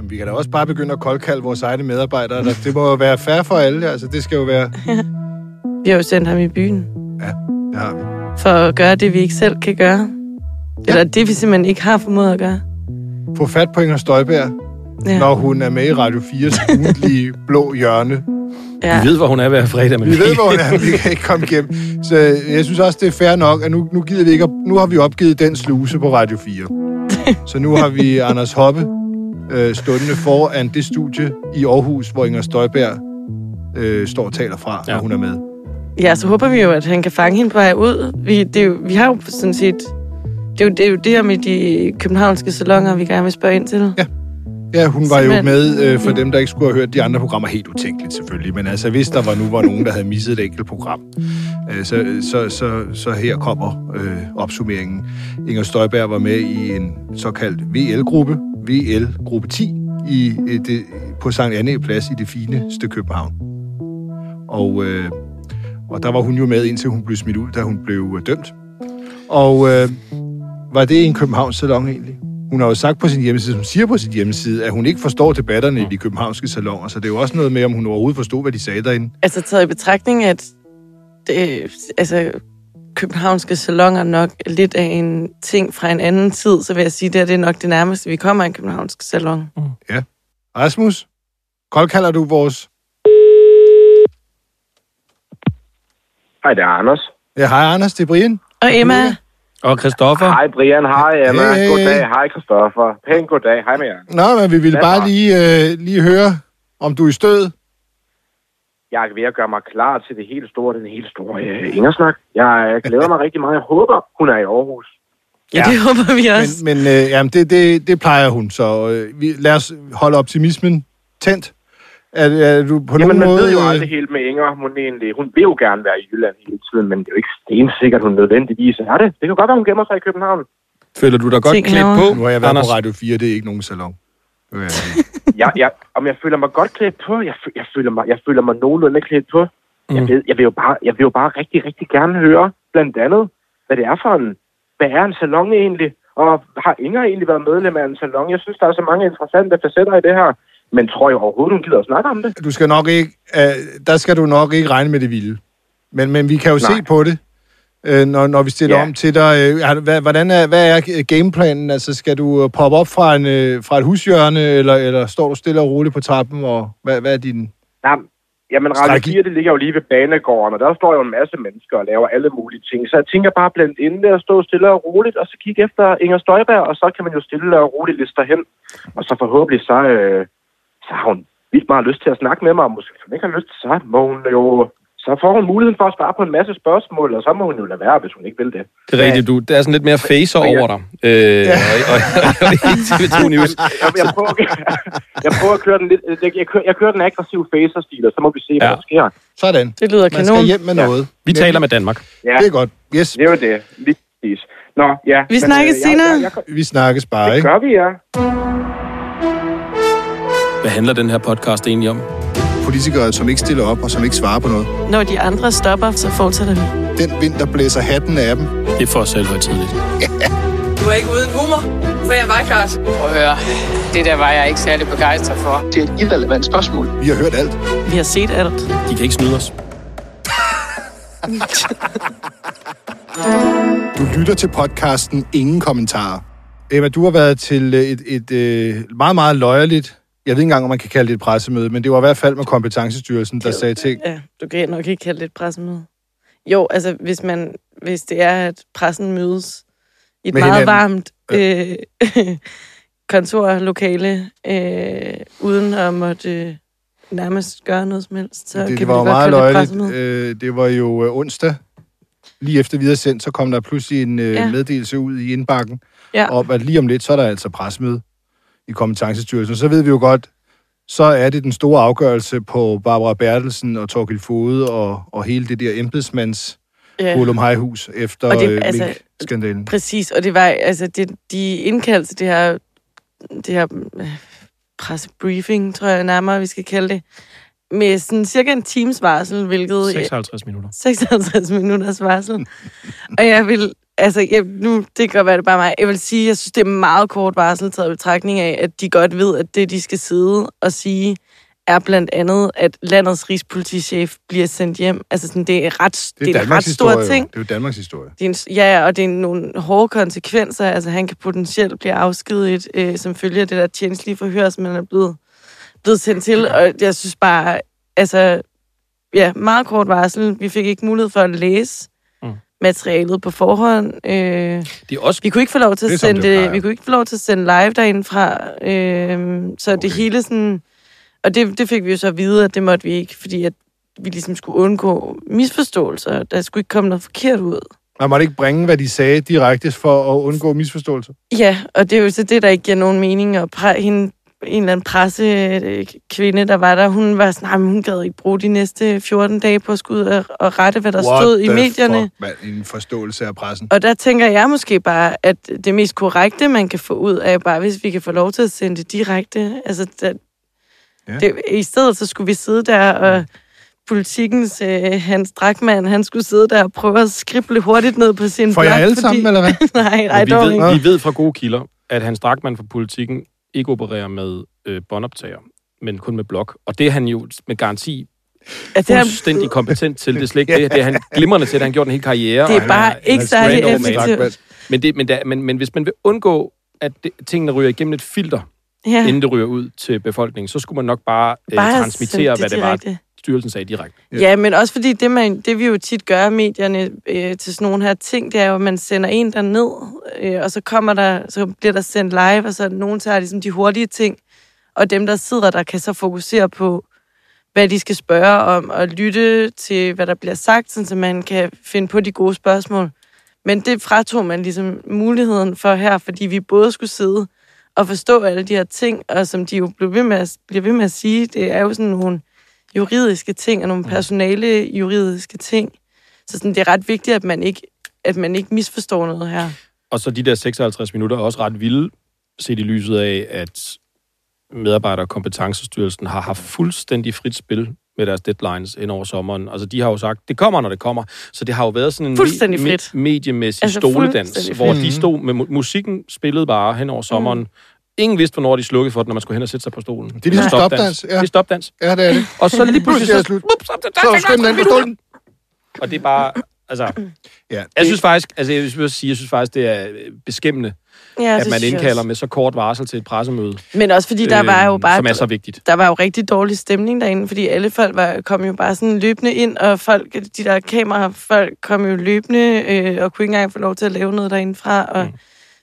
Men vi kan da også bare begynde at koldkalde vores egne medarbejdere. Der- Det må jo være fair for alle. Altså, det skal jo være... Vi har jo sendt ham i byen Ja, det har vi. for at gøre det, vi ikke selv kan gøre. Ja. Eller det, vi simpelthen ikke har formået at gøre. Få fat på Inger Støjberg, Ja. når hun er med i Radio 4's ugentlige blå hjørne. ja. Vi ved, hvor hun er hver fredag, men Vi ved, hvor hun er, vi kan ikke komme igennem. Så jeg synes også, det er fair nok, at nu, nu, gider vi ikke, nu har vi opgivet den sluse på Radio 4. Så nu har vi Anders Hoppe øh, stående foran det studie i Aarhus, hvor Inger Støjberg øh, står og taler fra, ja. Når hun er med. ja, så håber vi jo, at han kan fange hende på vej ud. Vi, det er jo, vi har jo sådan set... Det er, jo, det er jo det her med de københavnske salonger, vi gerne vil spørge ind til. Ja. Ja, hun var jo Simpelthen. med, øh, for dem, der ikke skulle have hørt de andre programmer, helt utænkeligt selvfølgelig. Men altså, hvis der var nu var nogen, der havde misset et enkelt program, øh, så, så, så, så her kommer øh, opsummeringen. Inger Støjberg var med i en såkaldt VL-gruppe, VL-gruppe 10, i, det, på Sankt Anne Plads i det fineste København. Og, øh, og der var hun jo med, indtil hun blev smidt ud, da hun blev øh, dømt. Og øh, var det en Københavns salon egentlig? Hun har jo sagt på sin hjemmeside, som siger på sin hjemmeside, at hun ikke forstår debatterne i de københavnske salonger, så det er jo også noget med, om hun overhovedet forstod, hvad de sagde derinde. Altså taget i betragtning, at det, altså, københavnske salonger nok lidt af en ting fra en anden tid, så vil jeg sige, at det er nok det nærmeste, vi kommer af en københavnsk salon. Rasmus, koldkalder du vores... Hej, det er Anders. Ja, hej Anders, det er Brian. Og Emma, Og Christoffer, Hej, Brian. Hej, Emma. Hey. Goddag. Hej, Christoffer. Pæn goddag. Hej med jer. Nå, men vi ville bare lige, øh, lige høre, om du er i stød. Jeg er ved at gøre mig klar til det helt store, den helt store øh, Ingersnak. Jeg glæder mig rigtig meget. Jeg håber, hun er i Aarhus. ja, det håber vi også. Men, men øh, jamen, det, det, det plejer hun, så øh, vi, lad os holde optimismen tændt. Er, er du på Jamen, nogen man måde... ved jo øh, aldrig helt med Inger. Hun, egentlig, hun vil jo gerne være i Jylland hele tiden, men det er jo ikke stensikkert, hun nødvendigvis er det. Det kan godt være, hun gemmer sig i København. føler du dig godt klædt på, Nu har jeg været Anders? på Radio 4, det er ikke nogen salon. Øh, Jeg, jeg, om jeg føler mig godt klædt på? Jeg, jeg, føler, mig, jeg føler mig nogenlunde klædt på. Jeg, Mm. ved, jeg, vil jo bare, jeg vil jo bare rigtig, rigtig gerne høre, blandt andet, hvad det er for en... Hvad er en salon egentlig? Og har Inger egentlig været medlem af en salon? Jeg synes, der er så mange interessante facetter i det her. Men tror jeg overhovedet, hun gider at snakke om det? du skal nok ikke... Øh, der skal du nok ikke regne med det vilde. Men, men vi kan jo Nej. se på det, øh, når, når vi stiller Ja. om til dig. Øh, har hvordan er, hvad er gameplanen? Altså, skal du øh, poppe op fra, en, øh, fra et hushjørne, eller, eller står du stille og roligt på trappen? Og hvad, hvad er din... Nej, jamen Radio Strategi. 4, det ligger jo lige ved banegården, og der står jo en masse mennesker og laver alle mulige ting. Så jeg tænker bare blandt inde der, stå stille og roligt, og så kigge efter Inger Støjberg, og så kan man jo stille og roligt liste hen. Og så forhåbentlig så, øh, så har hun vildt meget lyst til at snakke med mig, og måske hvis hun ikke har lyst, så må hun jo... Så får hun muligheden for at svare på en masse spørgsmål, og så må hun jo lade være, hvis hun ikke vil det. Det er rigtigt, du. Der er sådan lidt mere facer Og over dig. Øh, og, og, og, det er ikke TV2 News. Jeg, jeg, prøver, jeg prøver at køre den lidt... Jeg, kører, jeg kører den aggressive facer-stil, og så må vi se, hvad Ja. der sker. Sådan. Det lyder Man skal kanon. hjem med Ja. noget. Vi taler med Danmark. Ja, Det er godt. Yes, det er jo det. Lige præcis. Nå, ja. Vi snakkes senere. Jeg, jeg, vi snakkes bare, det ikke? gør vi, ja. Hvad handler den her podcast egentlig om? Politikere, som ikke stiller op og som ikke svarer på noget. Når de andre stopper, så fortsætter vi. Den vind, der blæser hatten af dem. Det er for selvhøjtidligt. Du er ikke uden humor, for jeg var klart. Prøv at høre. Det der var jeg ikke særlig begejstret for. Det er et irrelevant spørgsmål. Vi har hørt alt. Vi har set alt. De kan ikke snyde os. Du lytter til podcasten Ingen Kommentarer. Emma, du har været til øh, et, et, et meget, meget løjerligt, jeg ved ikke engang, om man kan kalde det et pressemøde, men det var i hvert fald med Kompetencestyrelsen, der sagde ting. Ja, du kan nok ikke kalde det et pressemøde. Jo, altså hvis, man, hvis det er, at pressen mødes i et Med meget hinanden. varmt øh, kontorlokale, øh, uden at måtte øh, nærmest gøre noget som helst, så det, kan det vi var jo godt meget kalde det et løjerligt. pressemøde. Øh, det var jo øh, onsdag, lige efter videre sendt, så kom der pludselig en øh, Ja. meddelelse ud i indbakken, Ja. om at lige om lidt, så er der altså pressemøde i Kompetencestyrelsen. Så ved vi jo godt, så er det den store afgørelse på Barbara Bertelsen og Torgild Fode og, og hele det der embedsmands Ja. Hulum Hejhus efter Og det- øh, altså, Mink-skandalen. Præcis, og det var, altså, det, de indkaldte det her, det her øh, pressebriefing, tror jeg nærmere, vi skal kalde det, med sådan cirka en times varsel, hvilket 56 minutter. 56 minutters varsel. Og jeg vil altså, jeg, nu, det kan godt være, det bare mig. Jeg vil sige, jeg synes, det er meget kort varsel taget betragtning af, at de godt ved, at det, de skal sidde og sige, er blandt andet, at landets rigspolitichef bliver sendt hjem. Altså, sådan, det er, ret, det er, det er en ret stor historie, jo. ting. Det er jo Danmarks historie. Det er en, ja, og det er nogle hårde konsekvenser. Altså, han kan potentielt blive afskediget, øh, som følge af det der tjenestlige forhør, som han er blevet, blevet sendt til. Og jeg synes bare, altså, ja, meget kort varsel. Vi fik ikke mulighed for at læse. Materialet på forhånd. Øh, Det er også vi kunne ikke få lov til at som sende det det, vi kunne ikke få lov til at sende live derindefra. Øh, så okay. det hele sådan... Og det, det fik vi jo så at vide, at det måtte vi ikke, fordi at vi ligesom skulle undgå misforståelser. Der skulle ikke komme noget forkert ud. Man måtte ikke bringe, hvad de sagde direkte for at undgå misforståelser. Ja, og det er jo så det, der ikke giver nogen mening. Og præ- hende, en eller anden pressekvinde, der var der, hun var sådan, "Nej, men hun gad ikke bruge de næste 14 dage på at skulle ud og, og rette, hvad der stod i medierne. Fuck, man, en forståelse af pressen. Og der tænker jeg måske bare, at det mest korrekte, man kan få ud, jo bare, hvis vi kan få lov til at sende det direkte. Altså, der, Ja. det, i stedet så skulle vi sidde der, og politikens øh, Hans Drakman, han skulle sidde der og prøve at skrible hurtigt ned på sin Får jeg blog, alle sammen, eller hvad? nej, nej, vi, ved, ikke. vi ved fra gode kilder, at Hans Drakman fra politikken ikke opererer med øh, båndoptager, men kun med blok. Og det er han jo med garanti At er, fuldstændig kompetent til. Det er slet ikke det. Det er han glimrende til. Det har han gjort en hel karriere. det er han bare han ikke er særlig effektivt. Men, det, men, der, men, men hvis man vil undgå, at det, tingene ryger igennem et filter, ja, inden det ryger ud til befolkningen, så skulle man nok bare, øh, bare transmittere, sende hvad det var styrelsen sagde direkte. Ja. Ja, men også fordi det, man, det vi jo tit gør i medierne øh, til sådan nogle her ting, det er jo, at man sender en der ned, øh, og så kommer der, så bliver der sendt live, og så nogen tager ligesom de hurtige ting, og dem, der sidder der, kan så fokusere på, hvad de skal spørge om, og lytte til, hvad der bliver sagt, sådan, så man kan finde på de gode spørgsmål. Men det fratog man ligesom muligheden for her, fordi vi både skulle sidde og forstå alle de her ting, og som de jo blev ved med at, bliver ved med at sige, det er jo sådan nogle juridiske ting og nogle personale juridiske ting. Så sådan, det er ret vigtigt, at man ikke, at man ikke misforstår noget her. Og så de der 56 minutter er også ret vilde, set i lyset af, at medarbejder- og kompetencestyrelsen har haft fuldstændig frit spil med deres deadlines ind over sommeren. Altså, de har jo sagt, det kommer, når det kommer. Så det har jo været sådan en Fuldstændig me- frit. me- mediemæssig Altså, stoledans, hvor de stod med mu- musikken, spillede bare hen over sommeren. Mm. Ingen vidste, hvornår de slukkede for det, når man skulle hen og sætte sig på stolen. Det er ligesom stopdans, ja. Det er stopdans. Ja, det er det. Og så lige pludselig... det så, slut. Ups, så, Så er der skønt den på stolen. Og det er bare... Altså, Ja, jeg synes faktisk, altså jeg vil sige, jeg synes faktisk, det er øh, beskæmmende, Ja, at det man indkalder med så kort varsel til et pressemøde. Men også fordi der var jo øhm, bare... Som er så vigtigt. der var jo rigtig dårlig stemning derinde, fordi alle folk var, kom jo bare sådan løbende ind, og folk, de der kamerafolk kom jo løbende øh, og kunne ikke engang få lov til at lave noget derindefra. Og Mm.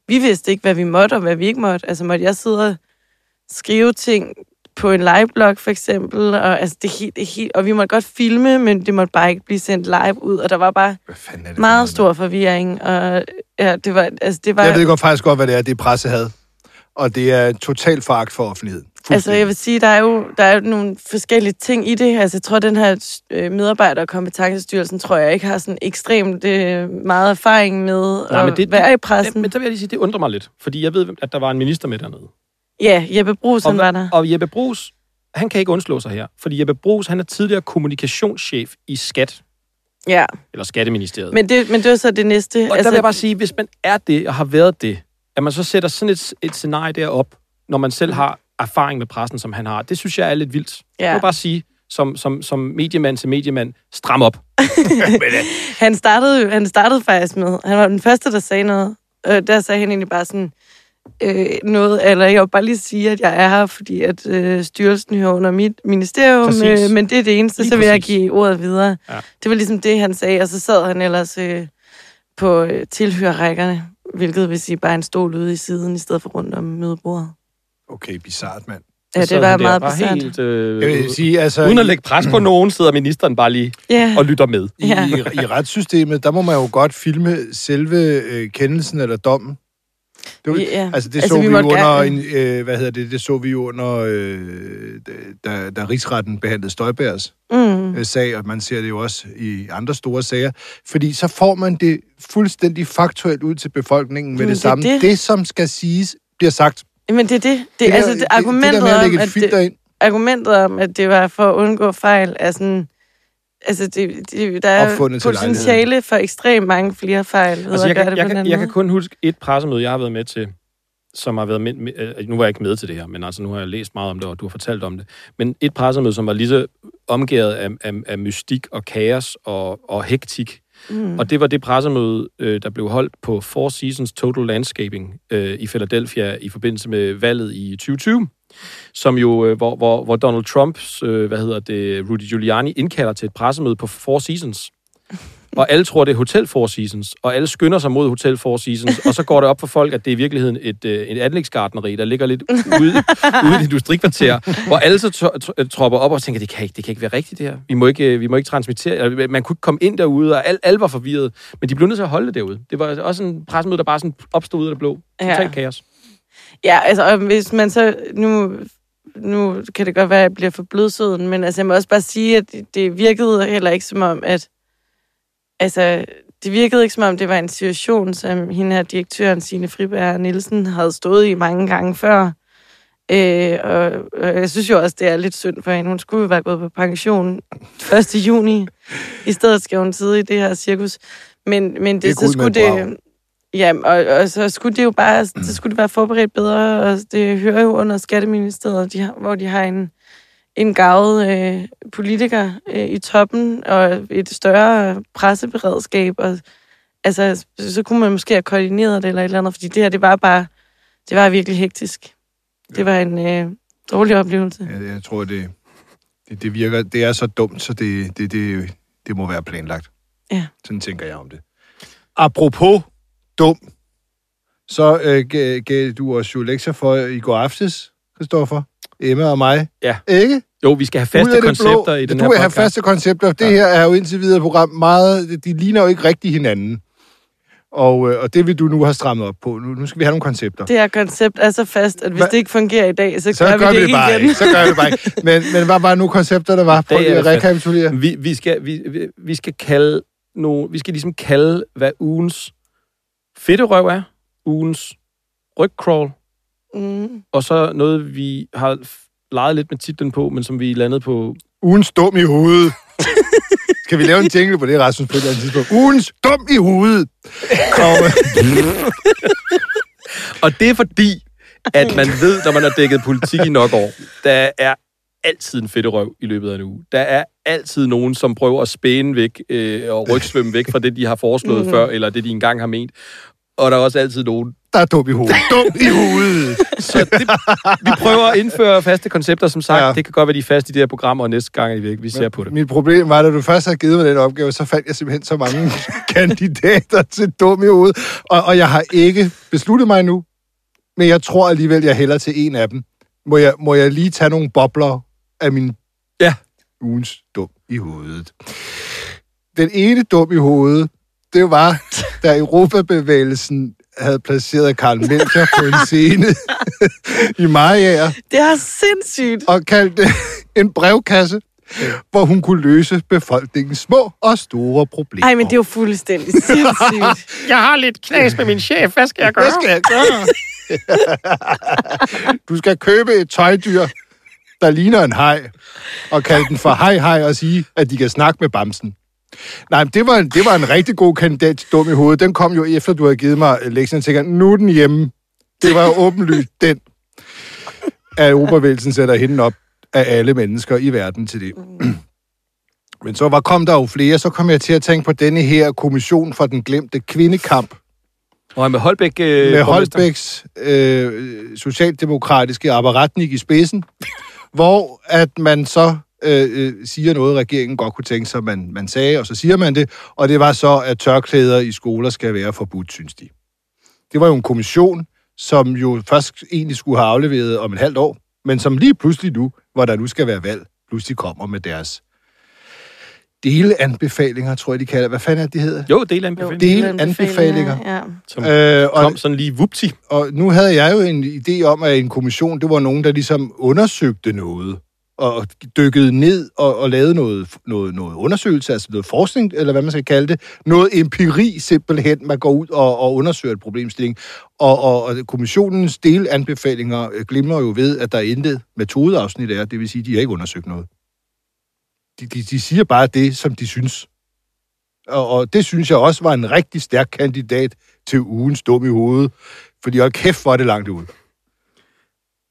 Vi vidste ikke, hvad vi måtte og hvad vi ikke måtte. Altså måtte jeg sidde og skrive ting på en liveblog for eksempel, og, altså, det helt, det helt, og vi måtte godt filme, men det måtte bare ikke blive sendt live ud, og der var bare det meget stor forvirring, og ja, det var, altså, det var? Jeg ved godt faktisk godt, hvad det er. Det er pressehad. Og det er total foragt for offentligheden. Altså, jeg vil sige, der er jo, der er jo nogle forskellige ting i det. Altså, jeg tror, den her øh, medarbejder- og kompetencestyrelsen, tror jeg ikke har sådan ekstremt øh, meget erfaring med Nej, at men det- være i pressen. men der vil jeg lige sige, det undrer mig lidt. Fordi jeg ved, at der var en minister med dernede. Ja, Jeppe Brugs, han var der. og Jeppe Brugs, han kan ikke undslå sig her. Fordi Jeppe Brugs, han er tidligere kommunikationschef i Skat, Ja, eller Skatteministeriet. men det, men det var så det næste. og altså, der vil jeg bare sige, hvis man er det, og har været det, at man så sætter sådan et, et scenarie derop, når man selv har erfaring med pressen, som han har, det synes jeg er lidt vildt. Ja. Jeg vil bare sige, som, som, som mediemand til mediemand, stram op. Han startede han startede faktisk med, han var den første, der sagde noget. Øh, der sagde han egentlig bare sådan, øh, noget, eller jeg vil bare lige sige, at jeg er her, fordi at øh, styrelsen hører under mit ministerium, Præcis. øh, men det er det eneste, Lige så vil jeg præcis. give ordet videre. Ja. Det var ligesom det, han sagde, og så sad han ellers øh, på øh, tilhørrækkerne, hvilket vil sige bare en stol ude i siden, i stedet for rundt om mødebordet. Okay, bizart, mand. Ja, det var meget bare bizarrt. Helt, øh, Jeg vil sige, altså... uden at lægge pres på nogen, sidder ministeren bare lige Ja, og lytter med. I, Ja. i, I retssystemet, der må man jo godt filme selve øh, kendelsen eller dommen. Det, var, Ja, Altså, det altså, så vi vi, under, gerne- en, øh, hvad hedder det, det så vi jo under, øh, da, da rigsretten behandlede Støjbærs mm, øh, sag, og man ser det jo også i andre store sager. Fordi så får man det fuldstændig faktuelt ud til befolkningen med Jamen, det det samme. Det. det. som skal siges, bliver sagt. men det er det. Det, det, altså, det, argumentet det der med at om, lægge et at filter det, ind. argumentet om, at det var for at undgå fejl, er sådan... altså, det, det, der er potentiale for ekstremt mange flere fejl Altså, jeg, kan, det jeg, kan, jeg kan kun huske et pressemøde, jeg har været med til, som har været med, med øh, nu var jeg ikke med til det her, men altså nu har jeg læst meget om det, og du har fortalt om det. Men et pressemøde, som var lige så omgivet af, af, af mystik og kaos og, og hektik. Mm. Og det var det pressemøde, øh, der blev holdt på Four Seasons Total Landscaping øh, i Philadelphia i forbindelse med valget i 2020 som jo, øh, hvor, hvor, hvor Donald Trumps, øh, hvad hedder det, Rudy Giuliani indkalder til et pressemøde på Four Seasons. Og alle tror, det er Hotel Four Seasons, og alle skynder sig mod Hotel Four Seasons, og så går det op for folk, at det er i virkeligheden et, øh, et anlægsgardneri, der ligger lidt ude, ude i et industrikvarter, hvor alle så tro- tro- tropper op og tænker, det kan, ikke, det kan ikke være rigtigt det her. Vi må ikke, vi må ikke transmittere. Eller, Man kunne ikke komme ind derude, og alle, alle var forvirret. Men de blev nødt til at holde det derude. Det var også en pressemøde, der bare sådan opstod ud af det blå. Total Ja. kaos. Ja, altså, hvis man så... Nu, nu kan det godt være, at jeg bliver for blødsøden, men altså, jeg må også bare sige, at det- det virkede heller ikke som om, at... Altså, det virkede ikke som om, det var en situation, som hende her direktøren, Signe Friberg Nielsen, havde stået i mange gange før. Øh, og, og jeg synes jo også, det er lidt synd for hende. Hun skulle jo være gået på pension 1. juni. I stedet skal hun sidde i det her cirkus. Men, men det, Det så skulle et brag. Ja, og, og så skulle det jo bare så skulle det være forberedt bedre, og det hører jo under Skatteministeriet, de har, hvor de har en, en gavet øh, politiker øh, i toppen, og et større presseberedskab, og altså, så, kunne man måske have koordineret det eller et eller andet, fordi det her, det var bare, det var virkelig hektisk. Det var en øh, dårlig oplevelse. Jeg, jeg tror, det, det, det virker... Det er så dumt, så det, det, det, det må være planlagt. Ja. Sådan tænker jeg om det. Apropos dum, så øh, gav, gav du os jo lektier for i går aftes, Christoffer, Emma og mig. Ja. Ikke? Jo, vi skal have faste det koncepter blå. i den du her vil have podcast. faste koncepter. Det Ja. her er jo indtil videre et program meget... De ligner jo ikke rigtig hinanden. Og, øh, og det vil du nu have strammet op på. Nu, nu skal vi have nogle koncepter. Det her koncept er så fast, at hvis Hva? det ikke fungerer i dag, så, så gør vi det, ikke bare igen. ikke. Så gør vi det bare ikke. Men, men hvad var nu koncepter, der var? Prøv Det lige at rekapitulere. Vi, vi, skal, vi, vi- vi skal kalde no, vi skal ligesom kalde, hvad ugens fedterøv er, ugens rygcrawl, Mm. og så noget, vi har leget lidt med titlen på, men som vi landede på. Ugens dum i hovedet. Skal vi lave en jingle på det, Rasmus, på et eller andet tidspunkt? Ugens dum i hovedet. Og, Og det er fordi, at man ved, når man har dækket politik i nok år, der er altid en fedterøv i løbet af en uge. Der er altid nogen, som prøver at spæne væk øh, og rygsvømme væk fra det, de har foreslået mm. før, eller det, de engang har ment. Og der er også altid nogen, der er dum i hovedet. Dum i hovedet. Så det, vi prøver at indføre faste koncepter, som sagt. Ja. Det kan godt være, de er faste i de her programmer, og næste gang er vi, vi ser på det. Mit problem var, at da du først havde givet mig den opgave, så fandt jeg simpelthen så mange kandidater til dum i hovedet. Og, og jeg har ikke besluttet mig nu, men jeg tror alligevel, jeg hælder til en af dem. Må jeg, må jeg lige tage nogle bobler af min Ja. ugens dum i hovedet? Den ene dum i hovedet, det var, da Europabevægelsen havde placeret Karl Melchior på en scene i Mariager Det er sindssygt. og kaldte det en brevkasse, hvor hun kunne løse befolkningens små og store problemer. Ej, men det er jo fuldstændig sindssygt. Jeg har lidt knas med min chef. Hvad skal jeg Hvad skal jeg gøre? du skal købe et tøjdyr, der ligner en hej, og kalde den for hej hej og sige, at de kan snakke med bamsen. Nej, men det var, en, det var en rigtig god kandidat til dum i hovedet. Den kom jo efter, du havde givet mig lektien. Jeg tænker, nu er den hjemme. Det var jo åbenlyst den, at Europavægelsen sætter hende op af alle mennesker i verden til det. Men så var, kom der jo flere, så kom jeg til at tænke på denne her kommission for den glemte kvindekamp, Og med Holbæk... Øh, med. Holbæks øh, socialdemokratiske apparatnik i spidsen, hvor at man så øh, øh, siger noget, regeringen godt kunne tænke sig, man, man sagde, og så siger man det, og det var så, at tørklæder i skoler skal være forbudt, synes de. Det var jo en kommission, som jo først egentlig skulle have afleveret om et halvt år, men som lige pludselig nu, hvor der nu skal være valg, pludselig kommer med deres delanbefalinger, tror jeg, de kalder. Hvad fanden er det, de hedder? Jo, del af anbefaling. Det- anbefalinger. Ja. Som Øh, og, kom sådan lige vupti. og nu havde jeg jo en idé om, at en kommission, det var nogen, der ligesom undersøgte noget, og dykkede ned og, og lavede noget, noget, noget undersøgelse, altså noget forskning, eller hvad man skal kalde det, noget empiri simpelthen, man går ud og, og undersøger et problemstilling. Og, og, og kommissionens delanbefalinger øh, glimrer jo ved, at der er intet metodeafsnit er, det vil sige, de har ikke undersøgt noget. de, de, de siger bare det, som de synes. Og, og det synes jeg også var en rigtig stærk kandidat til ugens dum i hovedet. Fordi hold kæft, hvor er det langt ud.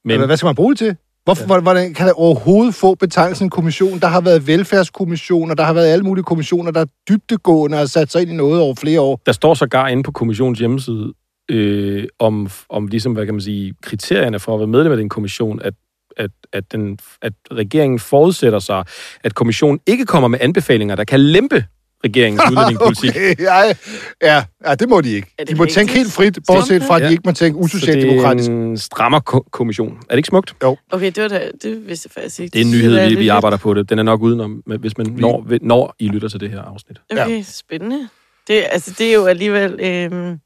Men hvad skal man bruge det til? Hvorfor, ja. Hvordan kan der overhovedet få betegnelsen kommission? Der har været velfærdskommissioner, der har været alle mulige kommissioner, der er dybtegående og har sat sig ind i noget over flere år. Der står sågar inde på kommissionens hjemmeside, øh, om, om ligesom, hvad kan man sige, kriterierne for at være medlem af den kommission, at at, at, den, at regeringen forudsætter sig, at kommissionen ikke kommer med anbefalinger, der kan lempe regeringens udlændingepolitik. okay, ja, ja, ja, det må de ikke. De må tænke helt frit, bortset fra, at de ikke må tænke usocialdemokratisk. Så det er en strammer ko- kommission. Er det ikke smukt? Jo. Okay, det, var da, det vidste jeg faktisk ikke. Det er en nyhed, vi, vi arbejder på det. Den er nok udenom, hvis man når, når I lytter til det her afsnit. Okay, ja. spændende. Det, altså, det er jo alligevel... Øh,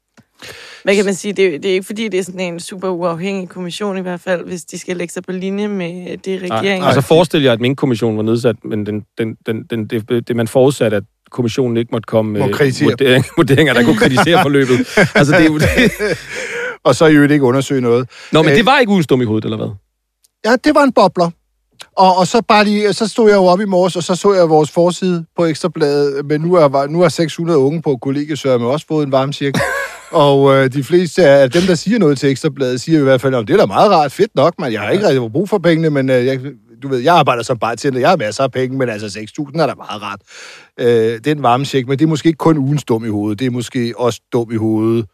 hvad kan man sige? Det, det er ikke fordi, det er sådan en super uafhængig kommission i hvert fald, hvis de skal lægge sig på linje med det regeringen. Altså forestil jer, at min kommission var nedsat, men den, den, den, den, det, det, man forudsatte, at kommissionen ikke måtte komme med vurdering, vurderinger, der kunne kritisere forløbet. altså, det er jo det. Og så i øvrigt ikke undersøge noget. Nå, men det var ikke udstum i hovedet, eller hvad? Ja, det var en bobler. Og, og så, bare lige, så stod jeg jo op i morges, og så så jeg vores forside på Ekstrabladet, men nu er, nu er 600 unge på kollegiesørme også fået en varm cirkel. Og øh, de fleste af dem, der siger noget til Ekstrabladet, siger i hvert fald, at det er da meget rart, fedt nok, men jeg har ikke rigtig brug for pengene, men øh, jeg, du ved, jeg arbejder som bartender, jeg har masser af penge, men altså 6.000 er da meget rart. Øh, den varme check, men det er måske ikke kun ugens dum i hovedet, det er måske også dum i hovedet,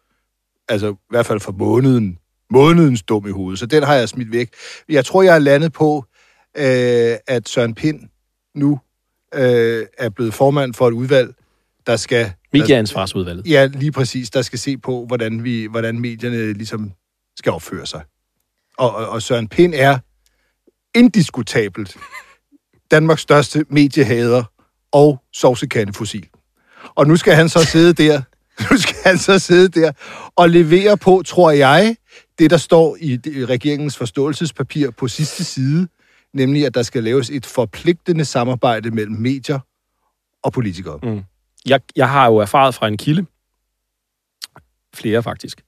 altså i hvert fald for måneden, månedens dum i hovedet, så den har jeg smidt væk. Jeg tror, jeg er landet på, øh, at Søren Pind nu øh, er blevet formand for et udvalg, der skal... Medieansvarsudvalget. Ja, lige præcis. Der skal se på, hvordan, vi, hvordan medierne ligesom skal opføre sig. Og, og, og Søren Pind er indiskutabelt Danmarks største mediehader og sovsekandefossil. Og nu skal han så sidde der, nu skal han så sidde der og levere på, tror jeg, det der står i regeringens forståelsespapir på sidste side, nemlig at der skal laves et forpligtende samarbejde mellem medier og politikere. Mm. Jeg, jeg har jo erfaret fra en kilde, flere faktisk,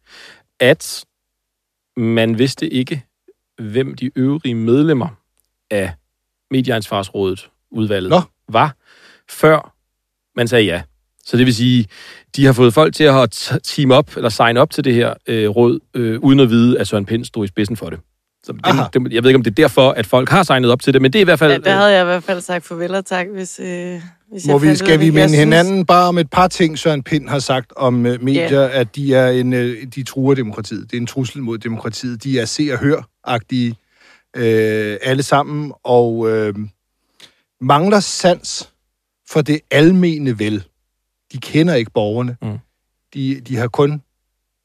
at man vidste ikke, hvem de øvrige medlemmer af Medieansvarsrådet, udvalget, Nå. var, før man sagde ja. Så det vil sige, de har fået folk til at team op, eller sign op til det her øh, råd, øh, uden at vide, at Søren Pind stod i spidsen for det. Så det, det, jeg ved ikke, om det er derfor, at folk har signet op til det, men det er i hvert fald... Ja, der havde jeg i hvert fald sagt farvel og tak, hvis, øh, hvis Må jeg vi, skal ud vi minde jeg hinanden synes- bare om et par ting, Søren Pind har sagt om uh, medier, Ja. at de er en, uh, de truer demokratiet. Det er en trussel mod demokratiet. De er se og hør-agtige uh, alle sammen, og uh, mangler sans for det almene vel. De kender ikke borgerne. Mm. De, de har kun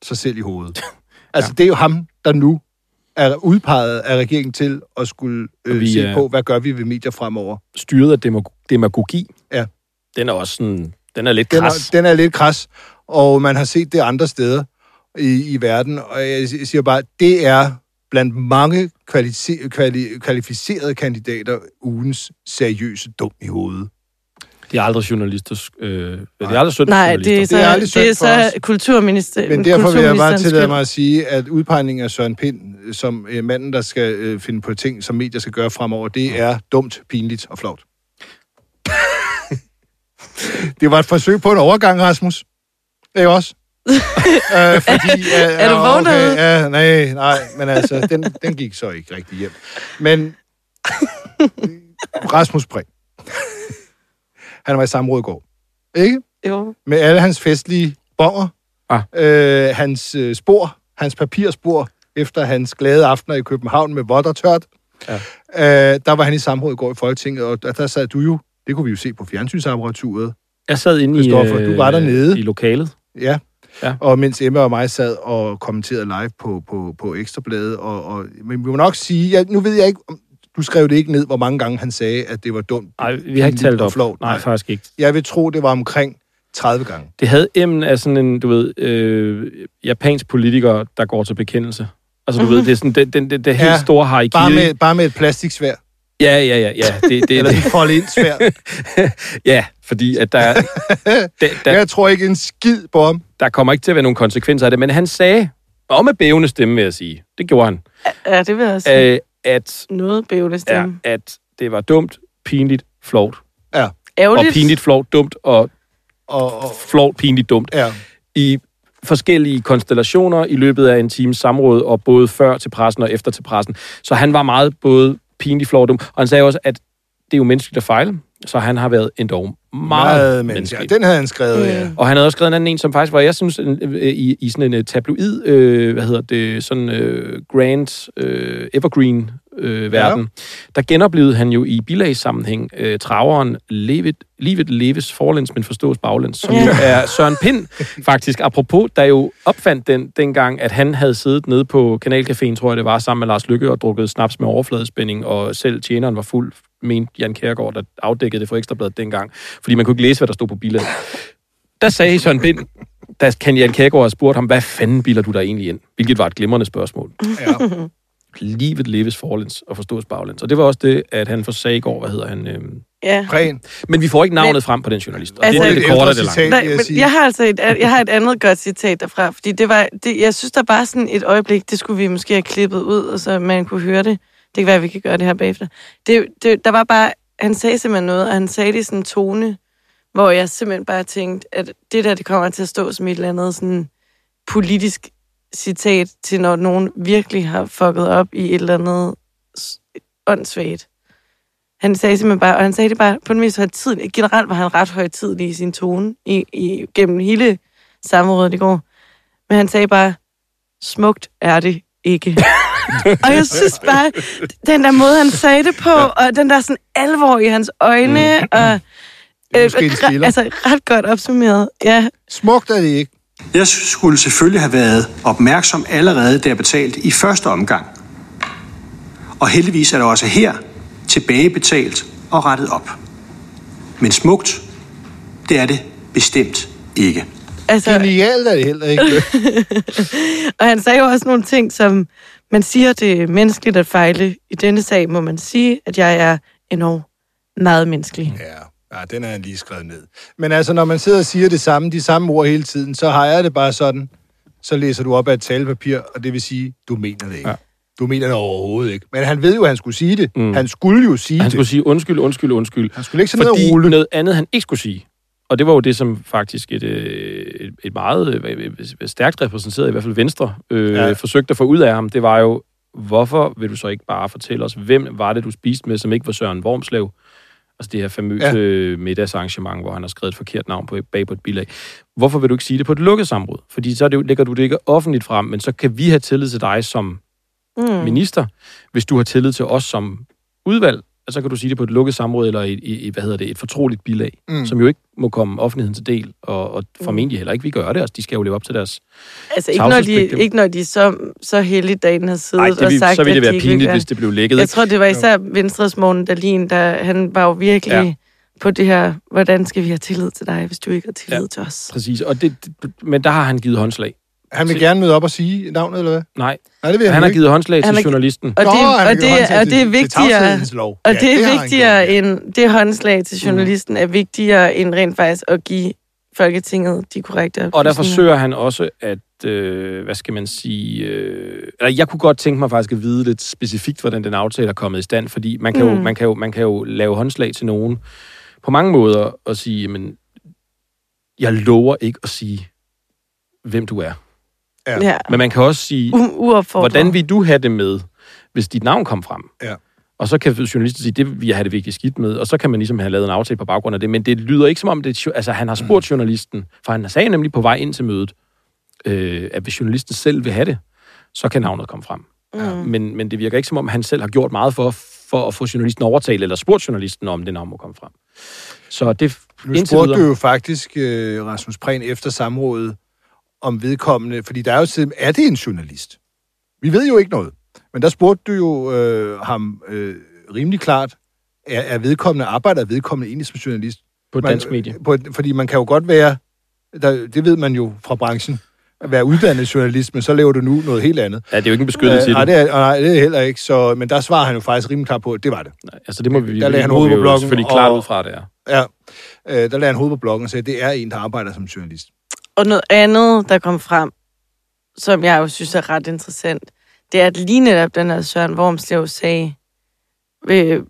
sig selv i hovedet. altså, det er jo ham, der nu er udpeget af regeringen til at skulle Og øh, vi se på, hvad gør vi ved medier fremover. styret af demag- demagogi. Ja. Den er også sådan... Den er lidt Den kras. er, den er lidt kras, og man har set det andre steder i, i verden, og jeg siger bare, det er blandt mange kvalice- kvali- kvalificerede kandidater ugens seriøse dum i hovedet. Det er aldrig journalister... Øh, det er aldrig synd Nej, det er så, Det er aldrig det er så kulturminister, Men derfor vil jeg bare tillade mig at sige, at udpegningen af Søren Pind som øh, manden, der skal øh, finde på ting, som medier skal gøre fremover, det er dumt, pinligt og flovt. det var et forsøg på en overgang, Rasmus. Ikke også? Øh, fordi, øh, Er du vågen derude? Ja, nej, nej, men altså, den, den gik så ikke rigtig hjem. Men Rasmus Prehn, han var i samråd i går. Ikke? Jo. med alle hans festlige bonger, Ah. øh, hans øh, spor, hans papirspor, efter hans glade aftener i København med vådt og tørt. Ja. Øh, der var han i samråd i går i Folketinget, og der, der sad du jo, det kunne vi jo se på fjernsynsapparaturet, Jeg sad inde i, du var dernede. i lokalet. ja. Ja. Og mens Emma og mig sad og kommenterede live på, på, på Ekstrabladet, og, og, men vi må nok sige, jeg, nu ved jeg ikke, om du skrev det ikke ned, hvor mange gange han sagde, at det var dumt. Nej, vi har ikke talt op. Flovt. Nej, faktisk ikke. Jeg vil tro, det var omkring 30 gange. Det havde emnen af sådan en, du ved, øh, japansk politiker, der går til bekendelse. Altså, du ved, det er sådan, det, det, det, det helt Ja, store harikiri. Bare med, bare med et plastiksvær. Ja, ja, ja, ja. Det, det, Eller det, et fold ind svær. ja, fordi at der, der, der, Jeg tror ikke en skid på ham. der kommer ikke til at være nogen konsekvenser af det, men han sagde, og med bævende stemme vil jeg sige, det gjorde han, Ja, det vil jeg sige. øh, at, Noget bævende ja, stemme. at det var dumt, pinligt, flovt, Ja. Og Ærgerligt. pinligt, flot, dumt og Og, og, flot, pinligt, dumt. ja. I forskellige konstellationer i løbet af en times samråd, og både før til pressen og efter til pressen. Så han var meget både pinligt, flot, dum. Og han sagde også, at det er jo menneskeligt at fejle, så han har været endog meget, Meget menneske. menneskelig. Den havde han skrevet, ja. Mm. Og han havde også skrevet en anden en, som faktisk var, jeg synes, en, øh, i, i sådan en øh, tabloid, øh, hvad hedder det, sådan øh, grand øh, evergreen øh, verden. Ja. Der genoplevede han jo i bilagssammenhæng øh, traveren Livet, Livet leves forlæns, men forstås baglæns, som Ja. jo er Søren Pind, faktisk, apropos, der jo opfandt den dengang, at han havde siddet nede på Kanalcaféen, tror jeg det var, sammen med Lars Lykke og drukket snaps med overfladespænding, og selv tjeneren var fuld, mente Jan Kjærgaard, der afdækkede det for Ekstrabladet dengang, fordi man kunne ikke læse, hvad der stod på bilaget. Der sagde Søren Pind, da kan Jan Kjærgaard have spurgt ham, hvad fanden biler du der egentlig ind? Hvilket var et glimrende spørgsmål. ja. Livet leves forlæns og forstås baglæns. Og det var også det, at han forsagde i går, hvad hedder han? Øhm. Ja. Ren. Men vi får ikke navnet frem på den journalist. Og Altså, det er det, det korte og det lange. citat. Nej, men jeg har altså et, jeg har et andet godt citat derfra, fordi det var, det, jeg synes, der bare sådan et øjeblik, det skulle vi måske have klippet ud, og så man kunne høre det. Det kan være, at vi kan gøre det her bagefter. Det, det, der var bare, han sagde simpelthen noget, og han sagde det i sådan en tone, hvor jeg simpelthen bare tænkte, at det der, det kommer til at stå som et eller andet sådan politisk citat til, når nogen virkelig har fucket op i et eller andet åndssvagt. Han sagde simpelthen bare, og han sagde det bare på den mest højtidlige. Generelt var han ret højtidlig i sin tone i, i, gennem hele samrådet i går. Men han sagde bare, smukt er det ikke. og jeg synes bare, den der måde, han sagde det på, og den der sådan alvor i hans øjne, mm. og øh, altså ret godt opsummeret. Ja, Smukt er det ikke. Jeg skulle selvfølgelig have været opmærksom allerede, da jeg betalte i første omgang. Og heldigvis er der også her tilbagebetalt og rettet op. Men smukt, det er det bestemt ikke. altså, Genialt er det heller ikke. og han sagde jo også nogle ting, som man siger, det er menneskeligt at fejle. I denne sag må man sige, at jeg er enormt meget menneskelig. Ja, ja, den er han lige skrevet ned. Men altså, når man sidder og siger det samme, de samme ord hele tiden, så har jeg det bare sådan, så læser du op af et talepapir, og det vil sige, du mener det ikke. Ja. Du mener det overhovedet ikke. Men han ved jo, at han skulle sige det. Mm. Han skulle jo sige Han det. skulle sige undskyld, undskyld, undskyld. Han skulle ikke sådan noget rulle. noget andet, han ikke skulle sige. Og det var jo det, som faktisk et, øh, et, et meget øh, stærkt repræsenteret, i hvert fald Venstre, øh. Ja. forsøgte at få ud af ham. Det var jo, hvorfor vil du så ikke bare fortælle os, hvem var det, du spiste med, som ikke var Søren Wormslev? Altså det her famøse ja. middagsarrangement, hvor han har skrevet et forkert navn på, bag på et bilag. Hvorfor vil du ikke sige det på et lukket samråd? Fordi så det, lægger du det ikke offentligt frem, men så kan vi have tillid til dig som Mm. minister, hvis du har tillid til os som udvalg, og så kan du sige det på et lukket samråd eller i, i, hvad hedder det, et fortroligt bilag, mm. Mm. som jo ikke må komme offentligheden til del, og, og formentlig heller ikke vi gør det. Altså, de skal jo leve op til deres... Altså ikke når, de, ikke når de så, så heldigt dagen har siddet Nej, det og vil, sagt, så ville det at de være vil pinligt, gøre hvis det blev lækket. Jeg ikke? tror, det var især Venstres Morten Dahlin, der han var jo virkelig Ja. på det her, hvordan skal vi have tillid til dig, hvis du ikke har tillid Ja. ja. til os? Præcis, og det, det, men der har han givet håndslag. Han vil gerne møde op og sige navnet, eller hvad? Nej, Nej, det vil han han, har givet håndslag til journalisten. Og det, og det, og det er vigtigere, og det er vigtigere gjort, ja. end, det håndslag til journalisten er vigtigere end rent faktisk at give Folketinget de korrekte Og der forsøger han også at, øh, hvad skal man sige, øh, eller jeg kunne godt tænke mig faktisk at vide lidt specifikt, hvordan den aftale er kommet i stand, fordi man kan, mm. jo, Mm. man kan, jo, man kan jo lave håndslag til nogen på mange måder og sige, men jeg lover ikke at sige, hvem du er. Ja, Men man kan også sige, u- hvordan vil du have det med, hvis dit navn kom frem? Ja. Og så kan journalisten sige, det vil jeg have det virkelig skidt med, og så kan man ligesom have lavet en aftale på baggrund af det. Men det lyder ikke som om, det, altså, han har spurgt journalisten, for han sagde nemlig på vej ind til mødet, øh, at hvis journalisten selv vil have det, så kan navnet komme frem. Mm. Men, men det virker ikke som om, han selv har gjort meget for, for at få journalisten overtalt, eller spurgt journalisten om, det navn må komme frem. Så det Nu spurgte videre- du jo faktisk øh, Rasmus Prehn efter samrådet om vedkommende, fordi der er jo tid, er det en journalist? Vi ved jo ikke noget. Men der spurgte du jo øh, ham øh, rimelig klart, er, er vedkommende, arbejder vedkommende egentlig som journalist? på et Man- dansk medie. På, fordi man kan jo godt være, der, det ved man jo fra branchen, at være uddannet journalist, men så laver du nu noget helt andet. Ja, det er jo ikke en beskyttet Øh, nej, det er, nej, det er heller ikke. Så, men der svarer han jo faktisk rimelig klart på, at det var det. Nej, Altså, det må vi, Der lagde han hovedet på jo blokken, selvfølgelig og- klart ud fra, det er. Ja, øh, der lagde han hovedet på bloggen og sagde, at det er en, der arbejder som journalist. Og noget andet, der kom frem, som jeg jo synes er ret interessant, det er, at lige netop den her Søren Wormslev sag, øh,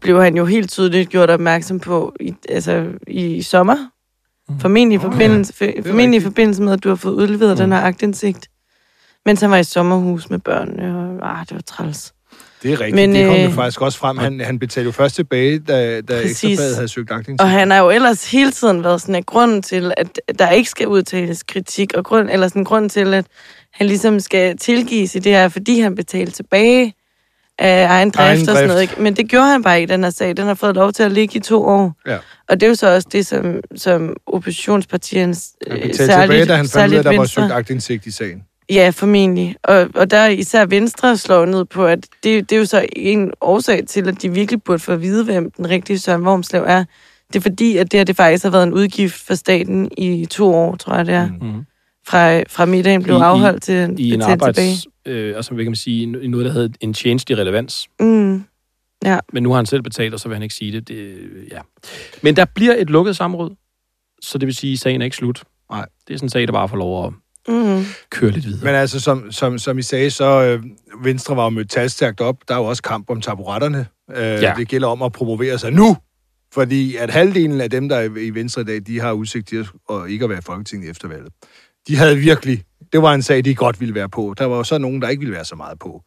blev han jo helt tydeligt gjort opmærksom på i, altså, i sommer. Formentlig i forbindelse, oh, ja. formentlig i forbindelse med, at du har fået udleveret mm. den her agtindsigt. Mens han var i sommerhus med børnene, og ah, det var træls. Det er rigtigt. Men, det kom jo øh, faktisk også frem. Han, han betalte jo først tilbage, da, da. Ekstrabladet havde søgt aktindsigt. Og han har jo ellers hele tiden været sådan, at grunden til, at der ikke skal udtales kritik, og grund, eller sådan grund til, at han ligesom skal tilgives i det her, fordi han betalte tilbage af egen drift, Egen og sådan noget. drift. Ikke? Men det gjorde han bare ikke i den her sag. Den har fået lov til at ligge i to år. Ja. Og det er jo så også det, som, som oppositionspartierne Han øh, betalte tilbage, da han fandt ud særligt af, at der var søgt aktindsigt i sagen. Ja, formentlig. Og, og der er især Venstre slår ned på, at det, det er jo så en årsag til, at de virkelig burde få at vide, hvem den rigtige Søren Wormslev er. Det er fordi, at det her det faktisk har været en udgift for staten i to år, tror jeg det er. Mm. Mhm. Fra, fra middagen blev I- afholdt til I en til tilbage. arbejds... Øh, altså, hvad kan man sige, i noget, der hedder en tjenestelig relevans. Mm. Men nu har han selv betalt, og så vil han ikke sige det. det ja. Men der bliver et lukket samråd, så det vil sige, at sagen er ikke slut. Nej. Det er sådan en sag, der bare får lov at Mm. køre lidt videre. Men altså, som, som, som I sagde, så øh, Venstre var jo mødt talstærkt op. Der er jo også kamp om taburetterne. Øh, Ja. Det gælder om at promovere sig nu. Fordi at halvdelen af dem, der er i Venstre i dag, de har udsigt til at, at ikke at være i Folketinget efter valget. De havde virkelig... Det var en sag, de godt ville være på. Der var jo så nogen, der ikke ville være så meget på.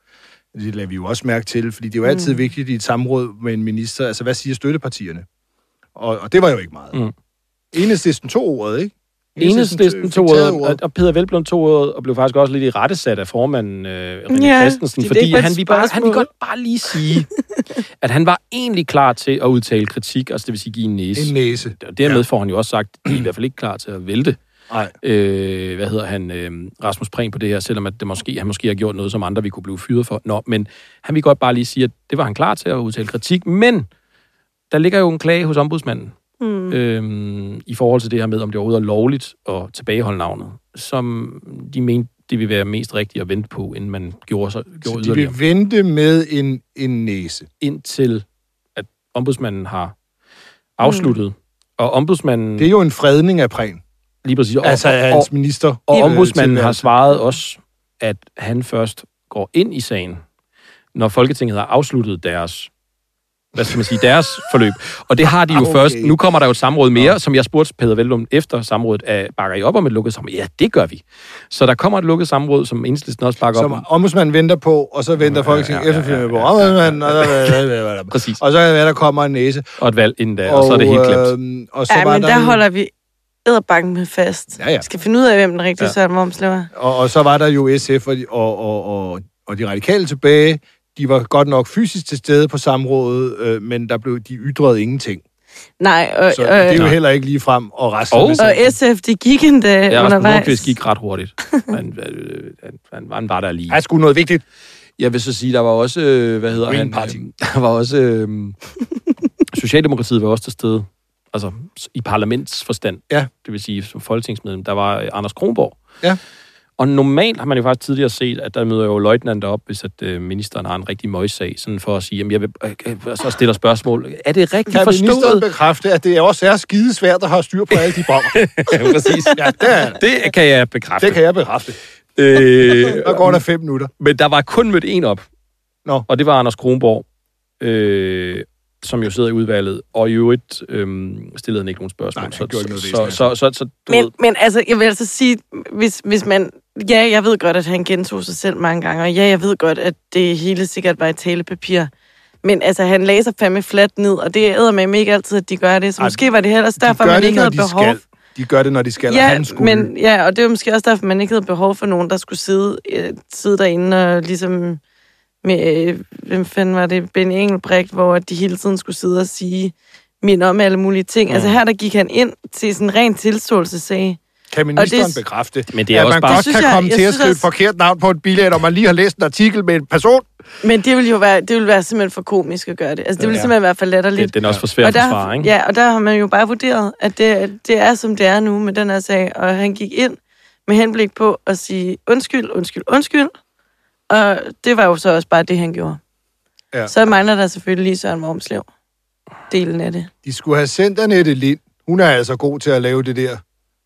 Det lader vi jo også mærke til, fordi det er jo altid mm. vigtigt i et samråd med en minister. Altså, hvad siger støttepartierne? Og, og det var jo ikke meget. Mm. Mm. Enhedslisten tog ordet, ikke? Enhedslisten fik tog ordet, og Peter Velblom tog ordet, og blev faktisk også lidt i rettesat af formanden øh, René Ja, Christensen, fordi han vil, bare, han vil spørgsmål. godt bare lige sige, at han var egentlig klar til at udtale kritik, altså det vil sige give en næse. En næse. Og dermed får han jo også sagt, at de er i hvert fald ikke klar til at vælte. Nej. Øh, hvad hedder han? Øh, Rasmus Prehn på det her, selvom at det måske, han måske har gjort noget, som andre vi kunne blive fyret for. Nå, men han vil godt bare lige sige, at det var han klar til at udtale kritik, men der ligger jo en klage hos ombudsmanden Mm. øhm, i forhold til det her med, om det overhovedet er lovligt at tilbageholde navnet, som de mente, det ville være mest rigtigt at vente på, inden man gjorde, så, gjorde Så de yderligere. vil vente med en, en næse. Indtil at ombudsmanden har afsluttet. Mm. Og ombudsmanden... Det er jo en fredning af Prehn. lige præcis. Og, Altså og, hans minister. og øh, ombudsmanden har svaret os, at han først går ind i sagen, når Folketinget har afsluttet deres hvad skal man sige, deres forløb. Og det har de jo Okay. okay. først. Nu kommer der jo et samråd mere, som jeg spurgte Peder Veldum efter samrådet, af, bakker I op om et lukket samråd? Ja, det gør vi. Så der kommer et lukket samråd, som enhedslisten også bakker op Som om. ombudsmanden venter på, og så venter Folketinget ja, ja, ja, efterfølgende på ja, ja. ombudsmanden, og så- Præcis. og så kan der kommer en næse. Og et valg inden da, og, og så er det helt glemt. Øh, og så Ja, var men der der jo- holder vi æderbanken med fast. Ja, ja. Skal finde ud af, hvem den rigtige Ja. ja. Søren Wormslev er. Og, og så var der jo SF og, de- og, og, og, og de radikale tilbage. De var godt nok fysisk til stede på samrådet, øh, men der blev de ytrede ingenting. Nej, og, Så det er jo og, heller ikke lige frem og resten Og- sagen. og SF, de gik endda Ja, undervejs. Nordqvist gik ret hurtigt. Han, øh, han, han, han var der lige. Der er sgu noget vigtigt. Jeg vil så sige, der var også, øh, hvad hedder Green han? Party. øh, Der var også, øh, Socialdemokratiet var også til stede, altså i parlamentsforstand. Ja. Det vil sige, som folketingsmedlem, der var øh, Anders Kronborg. Ja. Og normalt har man jo faktisk tidligere set, at der møder jo løjtnanter op, hvis at øh, ministeren har en rigtig møjsag, sådan for at sige, jamen jeg vil, øh, øh, så stiller spørgsmål. Er det rigtigt Kan ministeren forstået? bekræfte, at det også er skide svært at have styr på alle de bomber? Ja, præcis. ja, det, er, Det kan jeg bekræfte. det kan jeg bekræfte. Øh, Der går der fem minutter. Men der var kun mødt en op. Nå. Og det var Anders Kronborg, øh, som jo sidder i udvalget, og i øvrigt øh, stillede han ikke nogen spørgsmål. Nej, gjorde ikke noget så, så, så, så, så, du Men, ved, men altså, jeg vil altså sige, hvis, hvis man... Ja, jeg ved godt, at han gentog sig selv mange gange, og ja, jeg ved godt, at det hele sikkert var et talepapir. Men altså, han læser fandme fladt ned, og det er med ikke altid, at de gør det. Så Ej, måske var det ellers De derfor, gør man det, ikke havde de behov skal. De gør det, når de skal, og Ja, han skulle. men, ja, og det var måske også derfor, man ikke havde behov for nogen, der skulle sidde, øh, sidde derinde og ligesom med, øh, hvem fanden var det, Ben Engelbrecht, hvor de hele tiden skulle sidde og sige, minde om alle mulige ting. Mm. Altså her, der gik han ind til sådan en ren tilståelsessag. Kan ministeren det- bekræfte, Men det er at også man bare- godt Det kan jeg- komme jeg til at synes skrive et forkert navn på et billet, og man lige har læst en artikel med en person? Men det ville jo være, det ville være simpelthen for komisk at gøre det. Altså det ville Ja. simpelthen være for latterligt. det, den er også for svær at og der, forsvare, ikke? Ja, og der har man jo bare vurderet, at det, det er, som det er nu med den her sag. Og han gik ind med henblik på at sige undskyld, undskyld, undskyld. Og det var jo så også bare det, han gjorde. Ja. Så mangler der selvfølgelig lige Søren Wormslev. Delen af det. De skulle have sendt Annette Lind. Hun er altså god til at lave det der,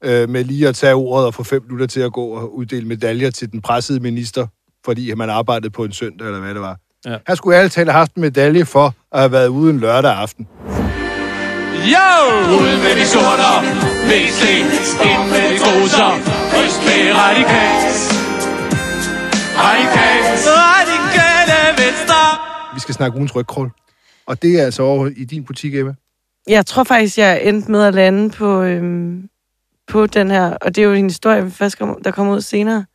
øh, med lige at tage ordet og få fem minutter til at gå og uddele medaljer til den pressede minister, fordi man arbejdede på en søndag, eller hvad det var. Ja. Han skulle alle tale have haft en medalje for at have været ude en lørdag aften. Jo! Ud med de sorter, VC, ind med de truser, ryst med radikalt. Vi skal snakke ugens rygkrål. Og det er altså over i din butik, Emma. Jeg tror faktisk, jeg endte med at lande på, øhm, på den her, og det er jo en historie, der kommer ud senere.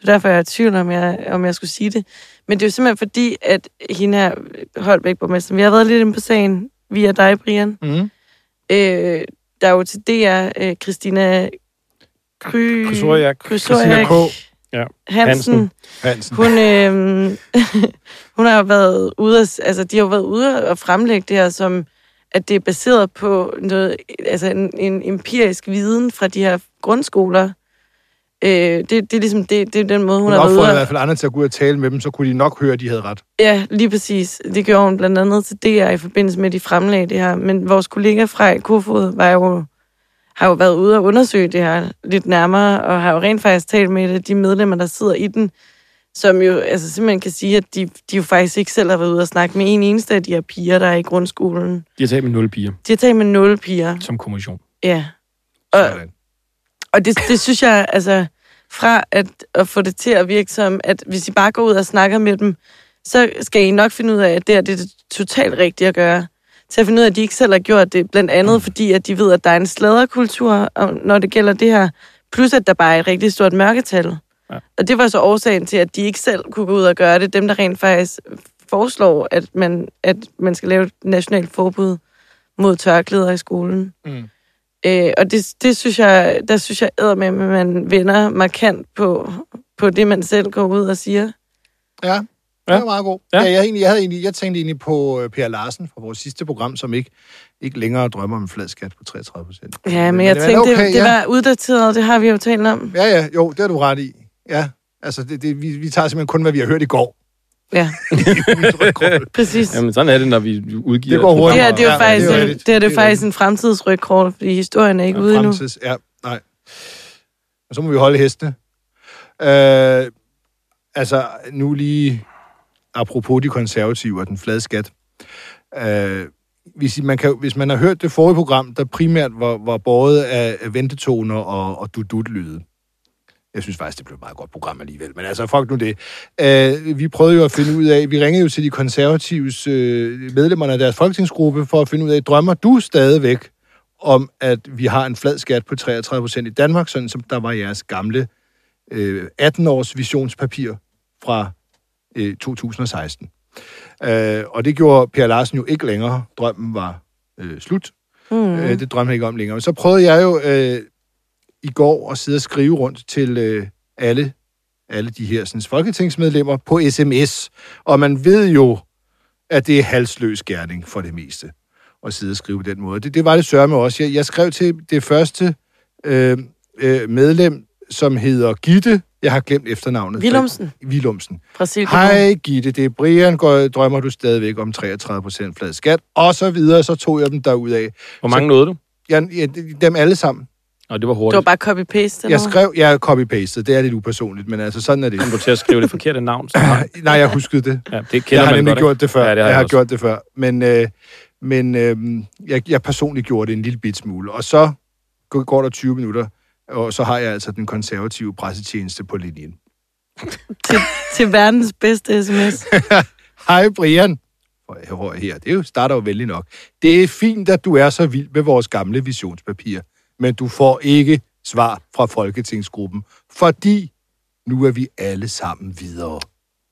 Så derfor er jeg i tvivl, om jeg, om jeg skulle sige det. Men det er jo simpelthen fordi, at hende her, Holbæk borgmester, vi har været lidt inde på sagen via dig, Brian. Mm. Øh, der er jo til DR, øh, Christina Kry... Krysoriak. Krysoriak Christina K. Ja. Hansen. Hansen. Hansen. Hun, øh, hun har jo været ude at, altså, de har jo været ude at fremlægge det her som, at det er baseret på noget, altså en, en empirisk viden fra de her grundskoler. Øh, det, det er ligesom det, det er den måde, hun, Hun har været opfordrede i ude hvert at, fald andre til at gå ud og tale med dem, så kunne de nok høre, at de havde ret. Ja, lige præcis. Det gjorde hun blandt andet til DR i forbindelse med, at de fremlagde det her. Men vores kollega fra Kofod var jo, har jo været ude og undersøge det her lidt nærmere, og har jo rent faktisk talt med et af de medlemmer, der sidder i den, som jo altså simpelthen kan sige, at de, de jo faktisk ikke selv har været ude og snakke med en eneste af de her piger, der er i grundskolen. De har talt med nul piger De har talt med nul piger. som kommission. Ja. Og, Sådan. og det, det synes jeg, altså, fra at, at få det til at virke som, at hvis I bare går ud og snakker med dem, så skal I nok finde ud af, at det, det er det totalt rigtige at gøre. Til at finde ud af, at de ikke selv har gjort det, blandt andet mm. fordi, at de ved, at der er en sladderkultur, når det gælder det her, plus at der bare er et rigtig stort mørketal. Ja. Og det var så årsagen til, at de ikke selv kunne gå ud og gøre det. Dem, der rent faktisk foreslår, at man, at man skal lave et nationalt forbud mod tørklæder i skolen. Mm. Øh, og det, det synes jeg, der synes jeg med, at man vender markant på, på det, man selv går ud og siger. Ja, det var meget god. Ja. Ja. Ja, jeg, egentlig, jeg, havde egentlig, jeg tænkte egentlig på øh, Per Larsen fra vores sidste program, som ikke, ikke længere drømmer om en flad skat på 33 procent. Ja, men jeg tænkte, okay, det, det ja. var uddateret, det har vi jo talt om. Ja, ja, jo, det har du ret i. Ja, altså, det, det, vi, vi tager simpelthen kun, hvad vi har hørt i går. Ja, præcis. Jamen, sådan er det, når vi udgiver... Det går hurtigt. Det her, det er jo Ja, faktisk, det er det det er Det er faktisk en fremtidsrygkort, fordi historien er ikke ude endnu. Fremtids, ja, nej. Og så må vi holde hestene. Øh, altså, nu lige apropos de konservative og den flade skat. Øh, hvis, man kan, hvis man har hørt det forrige program, der primært var, var båret af af ventetoner og, og dudut-lyde. Jeg synes faktisk, det blev et meget godt program alligevel. Men altså, fuck nu det. Øh, vi prøvede jo at finde ud af, vi ringede jo til de konservatives øh, medlemmerne af deres folketingsgruppe for at finde ud af, drømmer du stadigvæk om, at vi har en flad skat på 33 procent i Danmark, sådan som der var jeres gamle øh, 18-års visionspapir fra øh, 2016. Øh, og det gjorde Per Larsen jo ikke længere. Drømmen var øh, slut. Mm. Øh, det drømte han ikke om længere. Så prøvede jeg jo øh, i går at sidde og skrive rundt til øh, alle, alle de her sådan, folketingsmedlemmer på sms. Og man ved jo, at det er halsløs gerning for det meste at sidde og skrive på den måde. Det, det var det sørme også. Jeg, jeg skrev til det første øh, øh, medlem, som hedder Gitte. Jeg har glemt efternavnet. Willumsen. Willumsen. Fra Silkeborg. Hej Gitte, det er Brian. Går, drømmer du stadigvæk om 33 procent flad skat? Og så videre, så tog jeg dem derud af. Hvor mange nåede du? Jeg, jeg, dem alle sammen. Og det var Det hurtigt. var bare copy-paste. Jeg skrev, jeg copy-pastet. Det er lidt upersonligt, men altså sådan er det. Kom du til at skrive det forkerte navn? Så Nej, jeg huskede det. ja, det Jeg kender har man nemlig godt, gjort det før. Ja, det har jeg jeg har også. gjort det før. Men, øh, men øh, jeg, jeg personligt gjorde det en lille bit smule. Og så går går der 20 minutter, og så har jeg altså den konservative pressetjeneste på linjen. Til, til verdens bedste sms. Hej Brian. Hører her, det jo starter jo vældig nok. Det er fint, at du er så vild med vores gamle visionspapir, men du får ikke svar fra Folketingsgruppen, fordi nu er vi alle sammen videre.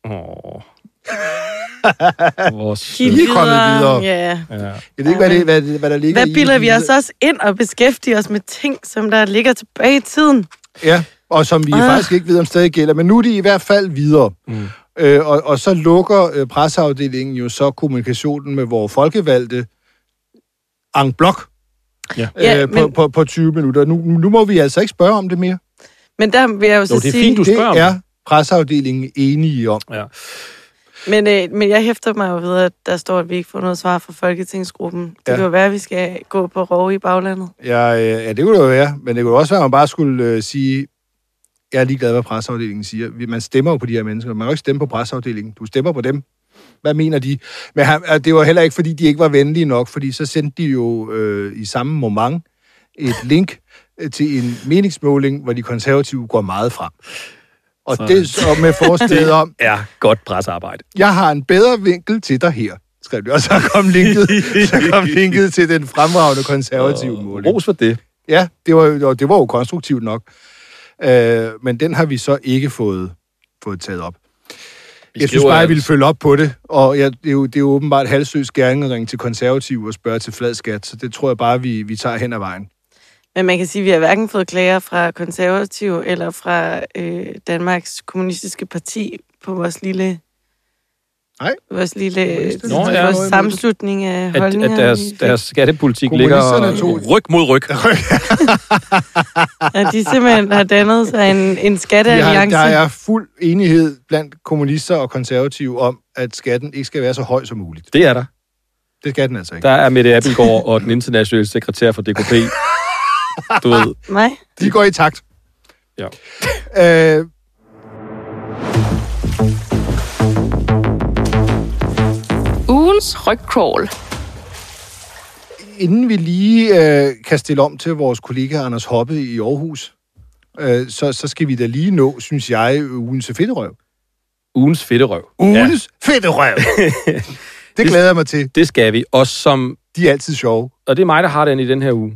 Åh. Vores Kig Vi er kommet videre. Ja. Ja. Jeg ved ikke, hvad, det, hvad, det- hvad der ligger Hvad i bilder det. vi os også ind og beskæftiger os med ting, som der ligger tilbage i tiden? Ja, og som vi Ah. faktisk ikke ved, om stadig gælder. Men nu er de i hvert fald videre. Mm. Øh, og, og så lukker øh, presseafdelingen jo så kommunikationen med vores folkevalgte en blok Ja. Ja, øh, på, men- på, på 20 minutter. Nu, nu må vi altså ikke spørge om det mere. Men der vil jeg jo så Jo, det er sige... fint, du Det spørger om er presseafdelingen enige om. Ja. Men, øh, men jeg hæfter mig jo ved, at der står, at vi ikke får noget svar fra Folketingsgruppen. Det Ja. kan jo være, at vi skal gå på rov i baglandet. Ja, øh, ja, det kunne det jo være. Men det kunne også være, at man bare skulle øh, sige, jeg er ligeglad, hvad presseafdelingen siger. Man stemmer jo på de her mennesker. Man kan jo ikke stemme på presseafdelingen. Du stemmer på dem. hvad mener de? Men han, det var heller ikke, fordi de ikke var venlige nok, fordi så sendte de jo øh, i samme moment et link øh, til en meningsmåling, hvor de konservative går meget frem. Og Så- det så med forslaget om, er godt pressearbejde. jeg har en bedre vinkel til dig her, skrev de. Og så kom linket, så kom linket til den fremragende konservative måling. Ros for det. Ja, det var, jo- det var jo konstruktivt nok. Øh, men den har vi så ikke fået, fået taget op. Jeg synes bare, jeg ville følge op på det, og jeg, det, er jo, det er jo åbenbart halvsøs gerning at ringe til konservative og spørge til flad skat, så det tror jeg bare, vi, vi tager hen ad vejen. Men man kan sige, at vi har hverken fået klager fra konservative eller fra øh, Danmarks Kommunistiske Parti på vores lille... Nej. Vores lille Kommunisterne Nå, ja. ja. vores sammenslutning af At, holdninger. at deres, vi fik. deres skattepolitik ligger tog- ryg mod ryg. At de simpelthen har dannet sig en, en skattealliance. der er fuld enighed blandt kommunister og konservative om, at skatten ikke skal være så høj som muligt. Det er der. Det skal den altså ikke. Der er Mette Abelgaard og den internationale sekretær for DKP. Du ved, Nej. De går i takt. Ja. Øh, Ugens rygcrawl. inden vi lige øh, kan stille om til vores kollega Anders Hoppe i Aarhus, øh, så, så skal vi da lige nå, synes jeg, ugens fedterøv. ugens fedterøv. Ugens ja. fedterøv! det glæder jeg mig til. Det skal vi. Og som De er altid sjove. og det er mig, der har den i den her uge.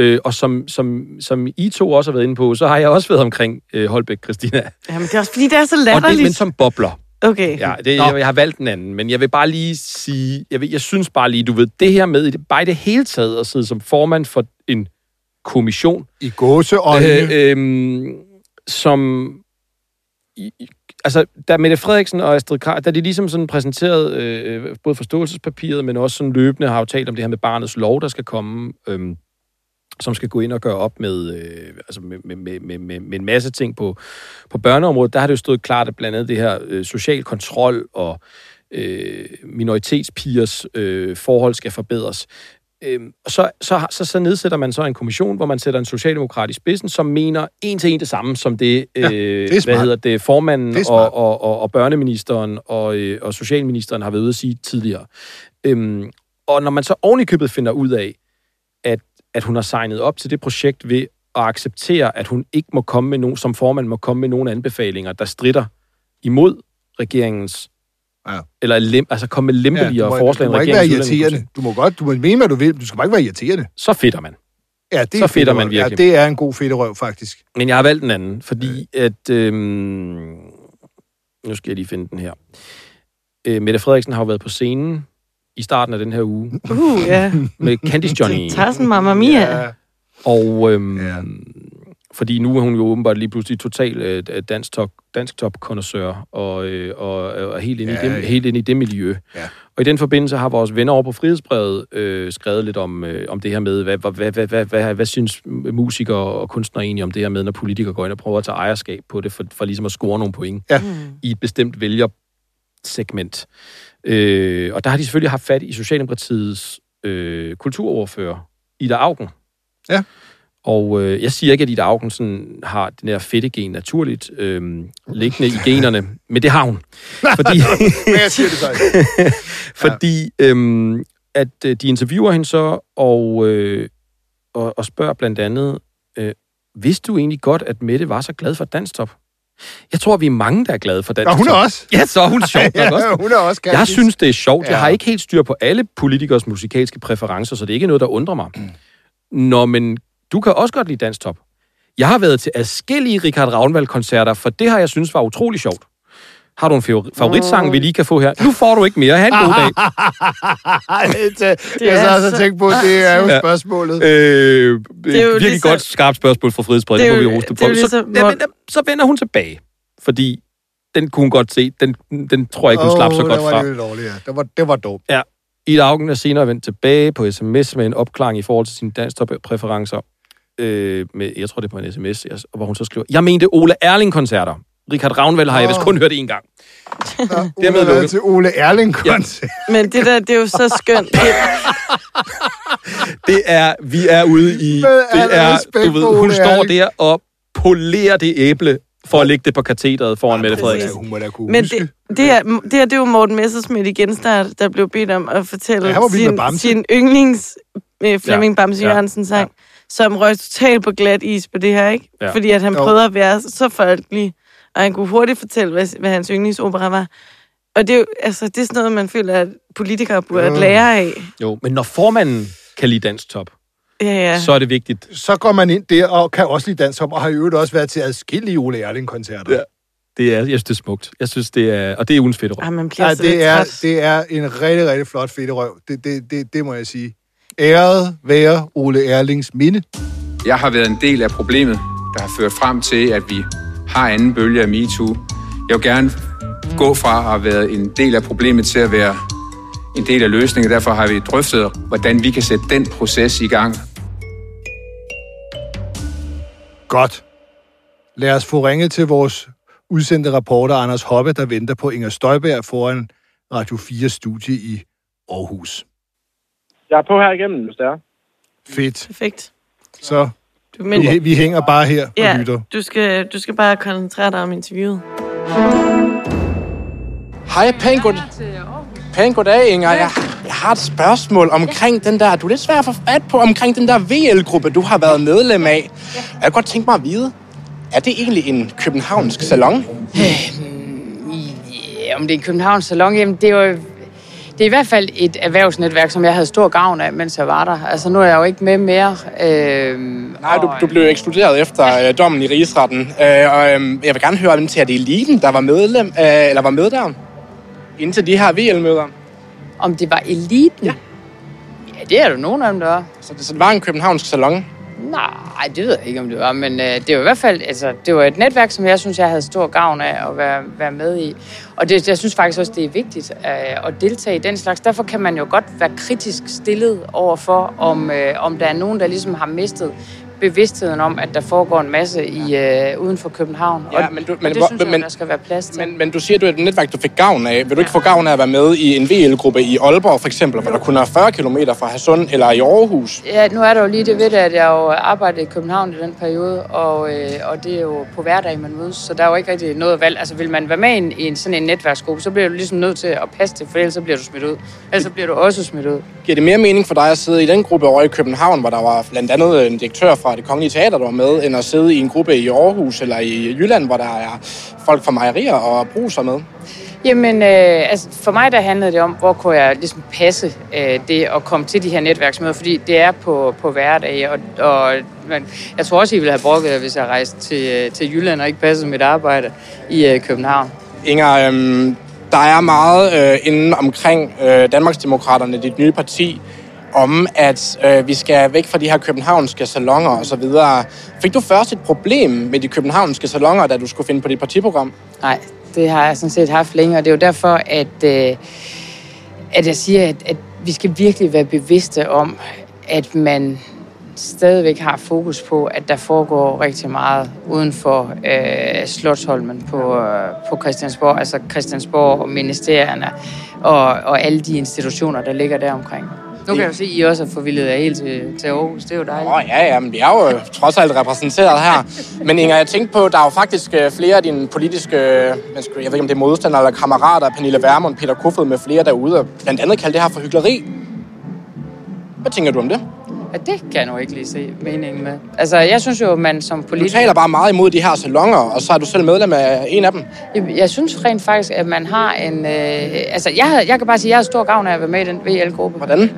Øh, og som, som, som I to også har været inde på, så har jeg også været omkring øh, Holbæk Christina. Jamen, det er også fordi, det er så Og det, latterligt. men som bobler. Okay. Ja, det, jeg, jeg har valgt den anden, men jeg vil bare lige sige, jeg, vil, jeg synes bare lige, du ved, det her med, i det- bare i det hele taget at sidde som formand for en kommission, I gåseøjne. øh, øh, som... I, i- altså, da Mette Frederiksen og Astrid Krag, da de ligesom sådan præsenterede øh, både forståelsespapiret, men også sådan løbende har jo talt om det her med barnets lov, der skal komme, øh, som skal gå ind og gøre op med, øh, altså med, med, med, med, med, en masse ting på, på børneområdet. Der har det jo stået klart, at blandt andet det her øh, social kontrol og øh, minoritetspigers øh, forhold skal forbedres. Og så, så, så, så nedsætter man så en kommission, hvor man sætter en socialdemokrat i spidsen, som mener en til en det samme som det, Ja, øh, det hvad hedder det, formanden Det og, og, og, og børneministeren og, øh, og socialministeren har været ude at sige tidligere. Øhm, og når man så ovenikøbet finder ud af, at, at hun har signet op til det projekt ved at acceptere, at hun ikke må komme med nogen, som formand må komme med nogle anbefalinger, der strider imod regeringens Ja. eller lem, altså komme med lempeligere du må, forslag du end må ikke være regeringens irriterende. Du må godt, du må mene, hvad du vil, men du skal bare ikke være irriterende. Så fedter man. Ja, det er Så fedter man virkelig. Ja, det er en god fedterøv, faktisk. Men jeg har valgt den anden, fordi at... Øhm, nu skal jeg lige finde den her. Øh, Mette Frederiksen har jo været på scenen i starten af den her uge Uh, ja. med Candice Johnny. Tassen Mamma Mia. Ja. Og øhm, Ja. fordi nu er hun jo åbenbart lige pludselig total øh, dansk top, dansk top og, øh, og, og er helt inde, Ja, i det, ja. helt inde i det miljø. Ja. Og i den forbindelse har vores venner over på Frihedsbrevet øh, skrevet lidt om, øh, om det her med, hvad, hvad, hvad, hvad, hvad, hvad, hvad synes musikere og kunstnere egentlig om det her med, når politikere går ind og prøver at tage ejerskab på det, for, for ligesom at score nogle point Ja. I et bestemt vælgersegment. Øh, og der har de selvfølgelig haft fat i Socialdemokratiets øh, kulturordfører, Ida Augen. Ja. Og øh, jeg siger ikke, at Ida Augen sådan har den her fedte-gen naturligt øh, liggende i generne, men det har hun. Fordi, Men jeg siger det så. fordi øhm, at øh, de interviewer hende så, og, øh, og, og spørger blandt andet, øh, vidste du egentlig godt, at Mette var så glad for Danstop? Jeg tror, vi er mange, der er glade for Danstop. Og hun er også. Ja, så er hun sjovt nok også. Ja, hun er også Jeg synes, det er sjovt. Jeg Ja. har ikke helt styr på alle politikers musikalske præferencer, så det er ikke noget, der undrer mig. Nå, men du kan også godt lide Danstop. Jeg har været til adskillige Richard Ravnvald-koncerter, for det har jeg synes var utrolig sjovt. Har du en favori- favoritsang, vi lige kan få her? Nu får du ikke mere. Ha' en god dag. det, Det jeg er så også så- tænkt på, det er jo Ja. spørgsmålet. Øh, det er jo virkelig ligesom- godt skarpt spørgsmål fra Frihedsbredet, Det det er må vi det det er på. Så, ligesom, ja, hvor- men, så vender hun tilbage, fordi den kunne hun godt se. Den, den tror jeg ikke, hun slap så godt var fra. lidt dårligt, ja. Det var, det var dumt. Ida Augen er senere vendt tilbage på sms med en opklaring i forhold til sine danstop-præferencer. Øh, med, jeg tror, det er på en sms, hvor hun så skriver, jeg mente Ole Erling-koncerter. Richard Ravnvald har jeg vist kun hørt én gang. Nå, Dermed lukket. til Ole Erling koncert. Men det der, det er jo så skønt. Det, Det er, vi er ude i, det er, du ved, hun står der og polerer det æble for at lægge det på katheteret foran Mette præcis. Frederiksen. Hun må da kunne Men huske. det, det, her, det her, det er jo Morten Messersmith igen, der, der blev bedt om at fortælle Ja, sin, sin yndlings øh, Flemming Ja. Bamse Ja. Jørgensen sang, som røg totalt på glat is på det her, ikke? Ja. Fordi at han Jo. prøvede at være så folkelig, og han kunne hurtigt fortælle, hvad, hvad hans yndlingsopera var. Og det er jo, altså, det er sådan noget, man føler, at politikere burde Ja. lære af. Jo, men når formanden kan lide dansk top, Ja, ja. så er det vigtigt. Så går man ind der og kan også lide danshop, og har i øvrigt også været til adskillige Ole Erling-koncerter. Ja. Det er, jeg synes, det er smukt. Jeg synes, det er, og det er ugens fedt Ah, man bliver Ja, så lidt det er, træt. det er en rigtig, rigtig flot fedterøv. Det, det, det, det må jeg sige. Æret være Ole Erlings minde. Jeg har været en del af problemet, der har ført frem til, at vi har anden bølge af MeToo. Jeg vil gerne gå fra at have været en del af problemet til at være en del af løsningen. Derfor har vi drøftet, hvordan vi kan sætte den proces i gang. Godt. Lad os få ringet til vores udsendte reporter Anders Hoppe, der venter på Inger Støjberg foran Radio 4 studie i Aarhus. Jeg er på her igennem, hvis det er. Fedt. Perfekt. Så Du, men, vi, vi hænger bare her og ja, lytter. du skal, du skal bare koncentrere dig om interviewet. Hej, pænt god... Pænt goddag, Inger. Jeg, jeg har et spørgsmål omkring den der... Du er lidt svær at få fat på, omkring den der VL-gruppe, du har været medlem af. Jeg kunne godt tænke mig at vide, er det egentlig en københavnsk salon? Ja, om det er en Københavns Salon, jamen det er jo... Det er i hvert fald et erhvervsnetværk, som jeg havde stor gavn af, mens jeg var der. Altså, nu er jeg jo ikke med mere. Øhm, Nej, du, du blev ekskluderet efter øh, dommen i rigsretten. Øh, og øh, jeg vil gerne høre, om det er det eliten, der var medlem, øh, eller var med der? Indtil de her VL-møder. Om det var eliten? Ja. Ja, det er der nogen af dem, der var. Så det, så det var en københavnsk salon? Nej, det ved jeg ikke, om det var, men øh, det var i hvert fald, altså, det var et netværk, som jeg synes, jeg havde stor gavn af at være, være med i. Og det, jeg synes faktisk også, det er vigtigt øh, at deltage i den slags. Derfor kan man jo godt være kritisk stillet over for, om, øh, om der er nogen, der ligesom har mistet bevidstheden om, at der foregår en masse i øh, uden for København. Ja, og, men du- og men det hvor- synes jeg, men- der skal være plads til. Men, men du siger, at du er et netværk, du fik gavn af. Vil du ikke få gavn af at være med i en VL-gruppe i Aalborg, for eksempel, hvor der kun er 40 km fra Hadsund, eller i Aarhus? Ja, nu er der jo lige det ved det, at jeg jo arbejdede i København i den periode, og, øh, og det er jo på hverdag, man mødes, så der er jo ikke rigtig noget valg. Altså vil man være med i en, i sådan en netværksgruppe, så bliver du ligesom nødt til at passe det, for ellers så bliver du smidt ud. Ellers så bliver du også smidt ud. Giver det mere mening for dig at sidde i den gruppe over i København, hvor der var blandt andet en direktør fra det kongelige teater, der var med, end at sidde i en gruppe i Aarhus eller i Jylland, hvor der er folk fra mejerier og bruser med? Jamen, øh, altså for mig der handlede det om, hvor kunne jeg ligesom passe øh, det at komme til de her netværksmøder, fordi det er på, på hverdag, og, og men, jeg tror også, I ville have brokket hvis jeg rejste til, øh, til Jylland og ikke passede mit arbejde i øh, København. Inger, øhm, der er meget øh, inden omkring øh, Danmarksdemokraterne, dit nye parti, om at øh, vi skal væk fra de her københavnske salonger og så videre. Fik du først et problem med de københavnske salonger, da du skulle finde på dit partiprogram? Nej, det har jeg sådan set haft længe, og det er jo derfor, at, øh, at jeg siger, at, at vi skal virkelig være bevidste om, at man stadigvæk har fokus på, at der foregår rigtig meget uden for øh, Slottholmen på, øh, på Christiansborg, altså Christiansborg og ministerierne og, og alle de institutioner, der ligger der omkring. Nu kan jeg jo se, at I også har forvildet jer helt til, til Aarhus. Det er jo dejligt. Åh, oh, ja, ja, men vi er jo trods alt repræsenteret her. Men Inger, jeg tænkte på, der er jo faktisk øh, flere af dine politiske, øh, jeg ved ikke om det er modstandere eller kammerater, Pernille Vermund, Peter Kofod med flere derude, og blandt andet kalde det her for hyggeleri. Hvad tænker du om det? Ja, det kan jeg nu ikke lige se meningen med. Altså, jeg synes jo, at man som Du politiker... taler bare meget imod de her salonger, og så er du selv medlem af en af dem. Jeg, jeg synes rent faktisk, at man har en... Øh, altså, jeg, jeg kan bare sige, at jeg har stor gavn af at være med i den VL-gruppe. Hvordan?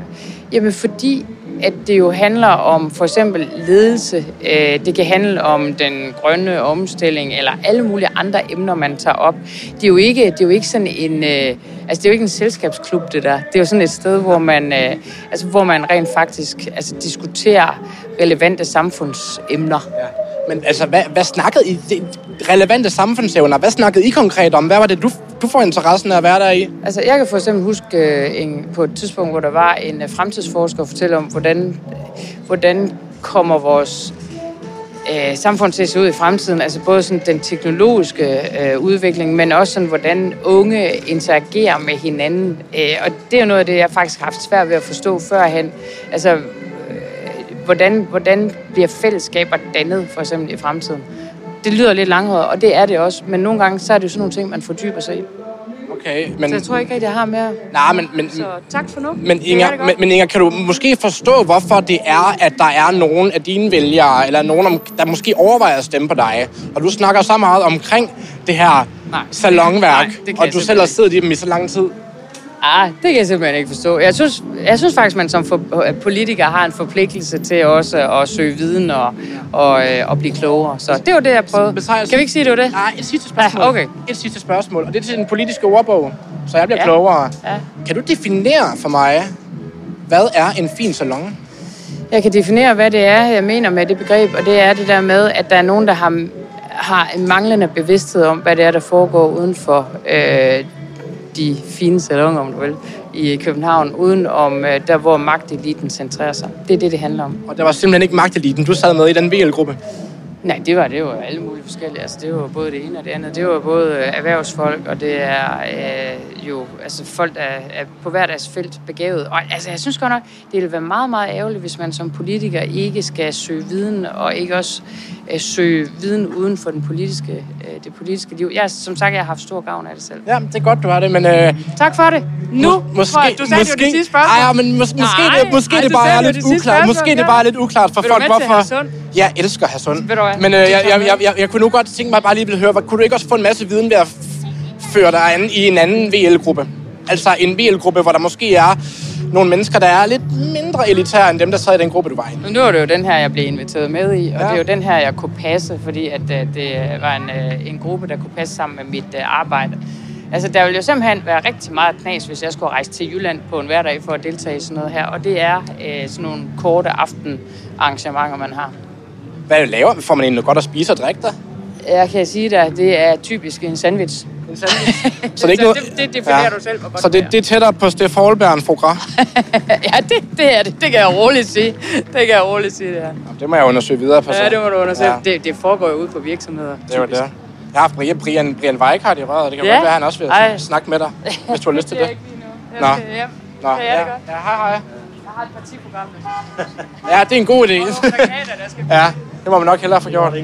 Jamen, fordi at det jo handler om for eksempel ledelse. Øh, det kan handle om den grønne omstilling, eller alle mulige andre emner, man tager op. Det er jo ikke, det er jo ikke sådan en... Øh, altså, det er jo ikke en selskabsklub, det der. Det er jo sådan et sted, hvor man, øh, altså, hvor man rent faktisk altså, diskuterer relevante samfundsemner. Ja. Men altså, hvad, hvad snakkede I? Det, relevante samfundsevner, hvad snakkede I konkret om? Hvad var det, du, du får interessen af at være der i? Altså, jeg kan for eksempel huske øh, en, på et tidspunkt, hvor der var en øh, fremtidsforsker, fortælle om, hvordan, hvordan kommer vores øh, samfund til at se ud i fremtiden. Altså både sådan den teknologiske øh, udvikling, men også sådan, hvordan unge interagerer med hinanden. Øh, og det er noget af det, jeg faktisk har haft svært ved at forstå førhen. Altså, øh, hvordan, hvordan bliver fællesskaber dannet, for eksempel i fremtiden? Det lyder lidt langhåret, og det er det også. Men nogle gange, så er det jo sådan nogle ting, man fordyber sig i. Okay, Men... Så jeg tror ikke rigtig, jeg har mere. Nej, men, men, Så tak for nu. Men er Inger, men, men Inger, kan du måske forstå, hvorfor det er, at der er nogen af dine vælgere, eller nogen, der måske overvejer at stemme på dig, og du snakker så meget omkring det her Nej. salonværk, Nej, det og du selv har siddet i dem i så lang tid? Ah, det kan jeg simpelthen ikke forstå. Jeg synes, jeg synes faktisk, man som for, politiker har en forpligtelse til også at søge viden og, og, øh, og blive klogere. Så det var det, jeg prøvede. Kan vi ikke sige, det var det? Nej, et sidste spørgsmål. Ja, okay. Et sidste spørgsmål, og det er til den politiske ordbog, så jeg bliver Ja. klogere. Ja. Kan du definere for mig, hvad er en fin salon? Jeg kan definere, hvad det er, jeg mener med det begreb, og det er det der med, at der er nogen, der har, har en manglende bevidsthed om, hvad det er, der foregår uden for øh, de fine salonger, om du vil, i København, uden om øh, der, hvor magteliten centrerer sig. Det er det, det handler om. Og der var simpelthen ikke magteliten. Du sad med i den VL-gruppe. Nej, det var det var alle mulige forskellige. Altså, det var både det ene og det andet. Det var både øh, erhvervsfolk, og det er øh, jo altså, folk, der er på hver deres felt begavet. Og altså, jeg synes godt nok, det vil være meget, meget ærgerligt, hvis man som politiker ikke skal søge viden, og ikke også øh, søge viden uden for den politiske, øh, det politiske liv. Jeg, som sagt, jeg har haft stor gavn af det selv. Ja, det er godt, du har det, men... Øh, Tak for det. Nu, måske, tror jeg, du sagde, det var det sidste spørgsmål. Ej, ja, men mås- måske, Nej, det, måske ej, det bare er lidt uklart. Måske det bare er lidt uklart for folk, hvorfor... Jeg elsker. Ved du hvad? Men øh, jeg, jeg, jeg, jeg, jeg, kunne nu godt tænke mig bare lige at høre, hvad- kunne du ikke også få en masse viden ved at føre dig an i en anden VL-gruppe? Altså en VL-gruppe, hvor der måske er nogle mennesker, der er lidt mindre elitære end dem, der sad i den gruppe, du var i. Nu er det jo den her, jeg blev inviteret med i, og ja. det er jo den her, jeg kunne passe, fordi at, øh, det var en, øh, en gruppe, der kunne passe sammen med mit øh, arbejde. Altså, der ville jo simpelthen være rigtig meget knas, hvis jeg skulle rejse til Jylland på en hverdag for at deltage i sådan noget her. Og det er øh, sådan nogle korte aftenarrangementer, man har. Hvad laver Får man egentlig noget godt at spise og drikke der? Jeg kan sige dig, det er typisk en sandwich. En sandwich? Så det er ikke noget... det, det definerer du selv, hvor godt Så det, det er tættere på Steff Holberg end Fogras? ja, det, det er det. Det kan jeg roligt sige. Det kan jeg roligt sige, det er. Det må jeg undersøge videre på så. Ja, det må du undersøge. Ja. Det, det foregår jo ude på virksomheder. Det var det. typisk. Jeg har haft Brian, Brian, Brian Weikart i røret, og det kan Ja. ja. godt være, at han også vil Ej. snakke med dig, hvis du har lyst til det. Nå. skal hjem. Nå, Kan jeg ja. det godt? Ja, hej, hej. Jeg har et partiprogram. Ja, det er en god idé. plakater, der skal ja, det må man nok hellere få gjort.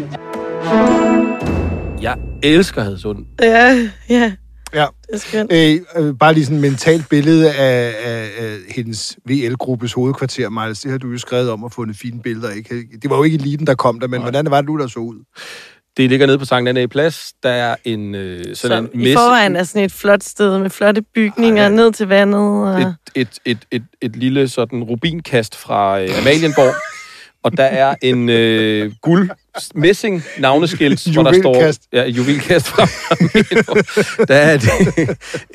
Jeg elsker Hadsund. Ja, ja. Ja. Det er skønt. Øh, øh, bare lige sådan et mentalt billede af, af, af hendes VL-gruppes hovedkvarter, Miles. Det har du jo skrevet om og fundet fine billeder. Ikke? Det var jo ikke eliten, der kom der, men Nej. hvordan var det, du der så ud? Det ligger nede på Sankt Anna Plads. Der er en øh, sådan Som en i forvejen er sådan et flot sted med flotte bygninger Ej, ja. ned til vandet. Og... et, et, et, et, et lille sådan rubinkast fra øh, Amalienborg. Og der er en øh, guld messing navneskilt, hvor der står... Juvelkast. Ja, et juvelkast fra. Der er et,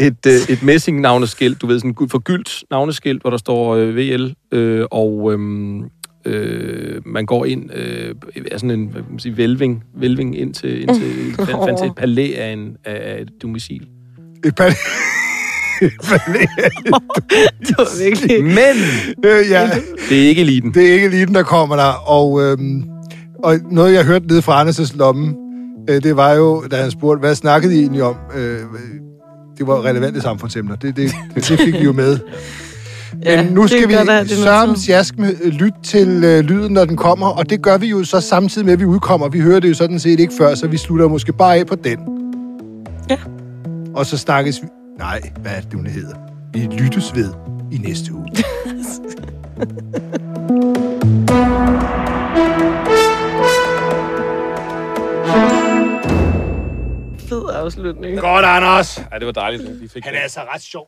et, øh, et messing navneskilt, du ved, sådan et forgyldt navneskilt, hvor der står øh, VL, øh, og øhm, øh, man går ind øh, er sådan en hvad kan man sige, velving, velving ind til, ind til, fandt, fandt til et palæ af, en, af et domicil. Et par... det var virkelig... Men øh, ja, det er ikke eliten. det er ikke eliten, der kommer der. Og, øhm, og noget, jeg hørte nede fra Anders' lomme, øh, det var jo, da han spurgte, hvad snakkede I egentlig om? Øh, det var relevante samfundsemner. Det, det, det fik vi jo med. Ja, Men nu det skal vi det sørme sjask med øh, lytte til øh, lyden, når den kommer, og det gør vi jo så samtidig med, at vi udkommer. Vi hører det jo sådan set ikke før, så vi slutter måske bare af på den. Ja. Og så snakkes vi... Nej, hvad er det, hun hedder? Vi lyttes ved i næste uge. Fed afslutning. Godt, Anders! Ja, det var dejligt. Vi fik Han er altså ret sjov.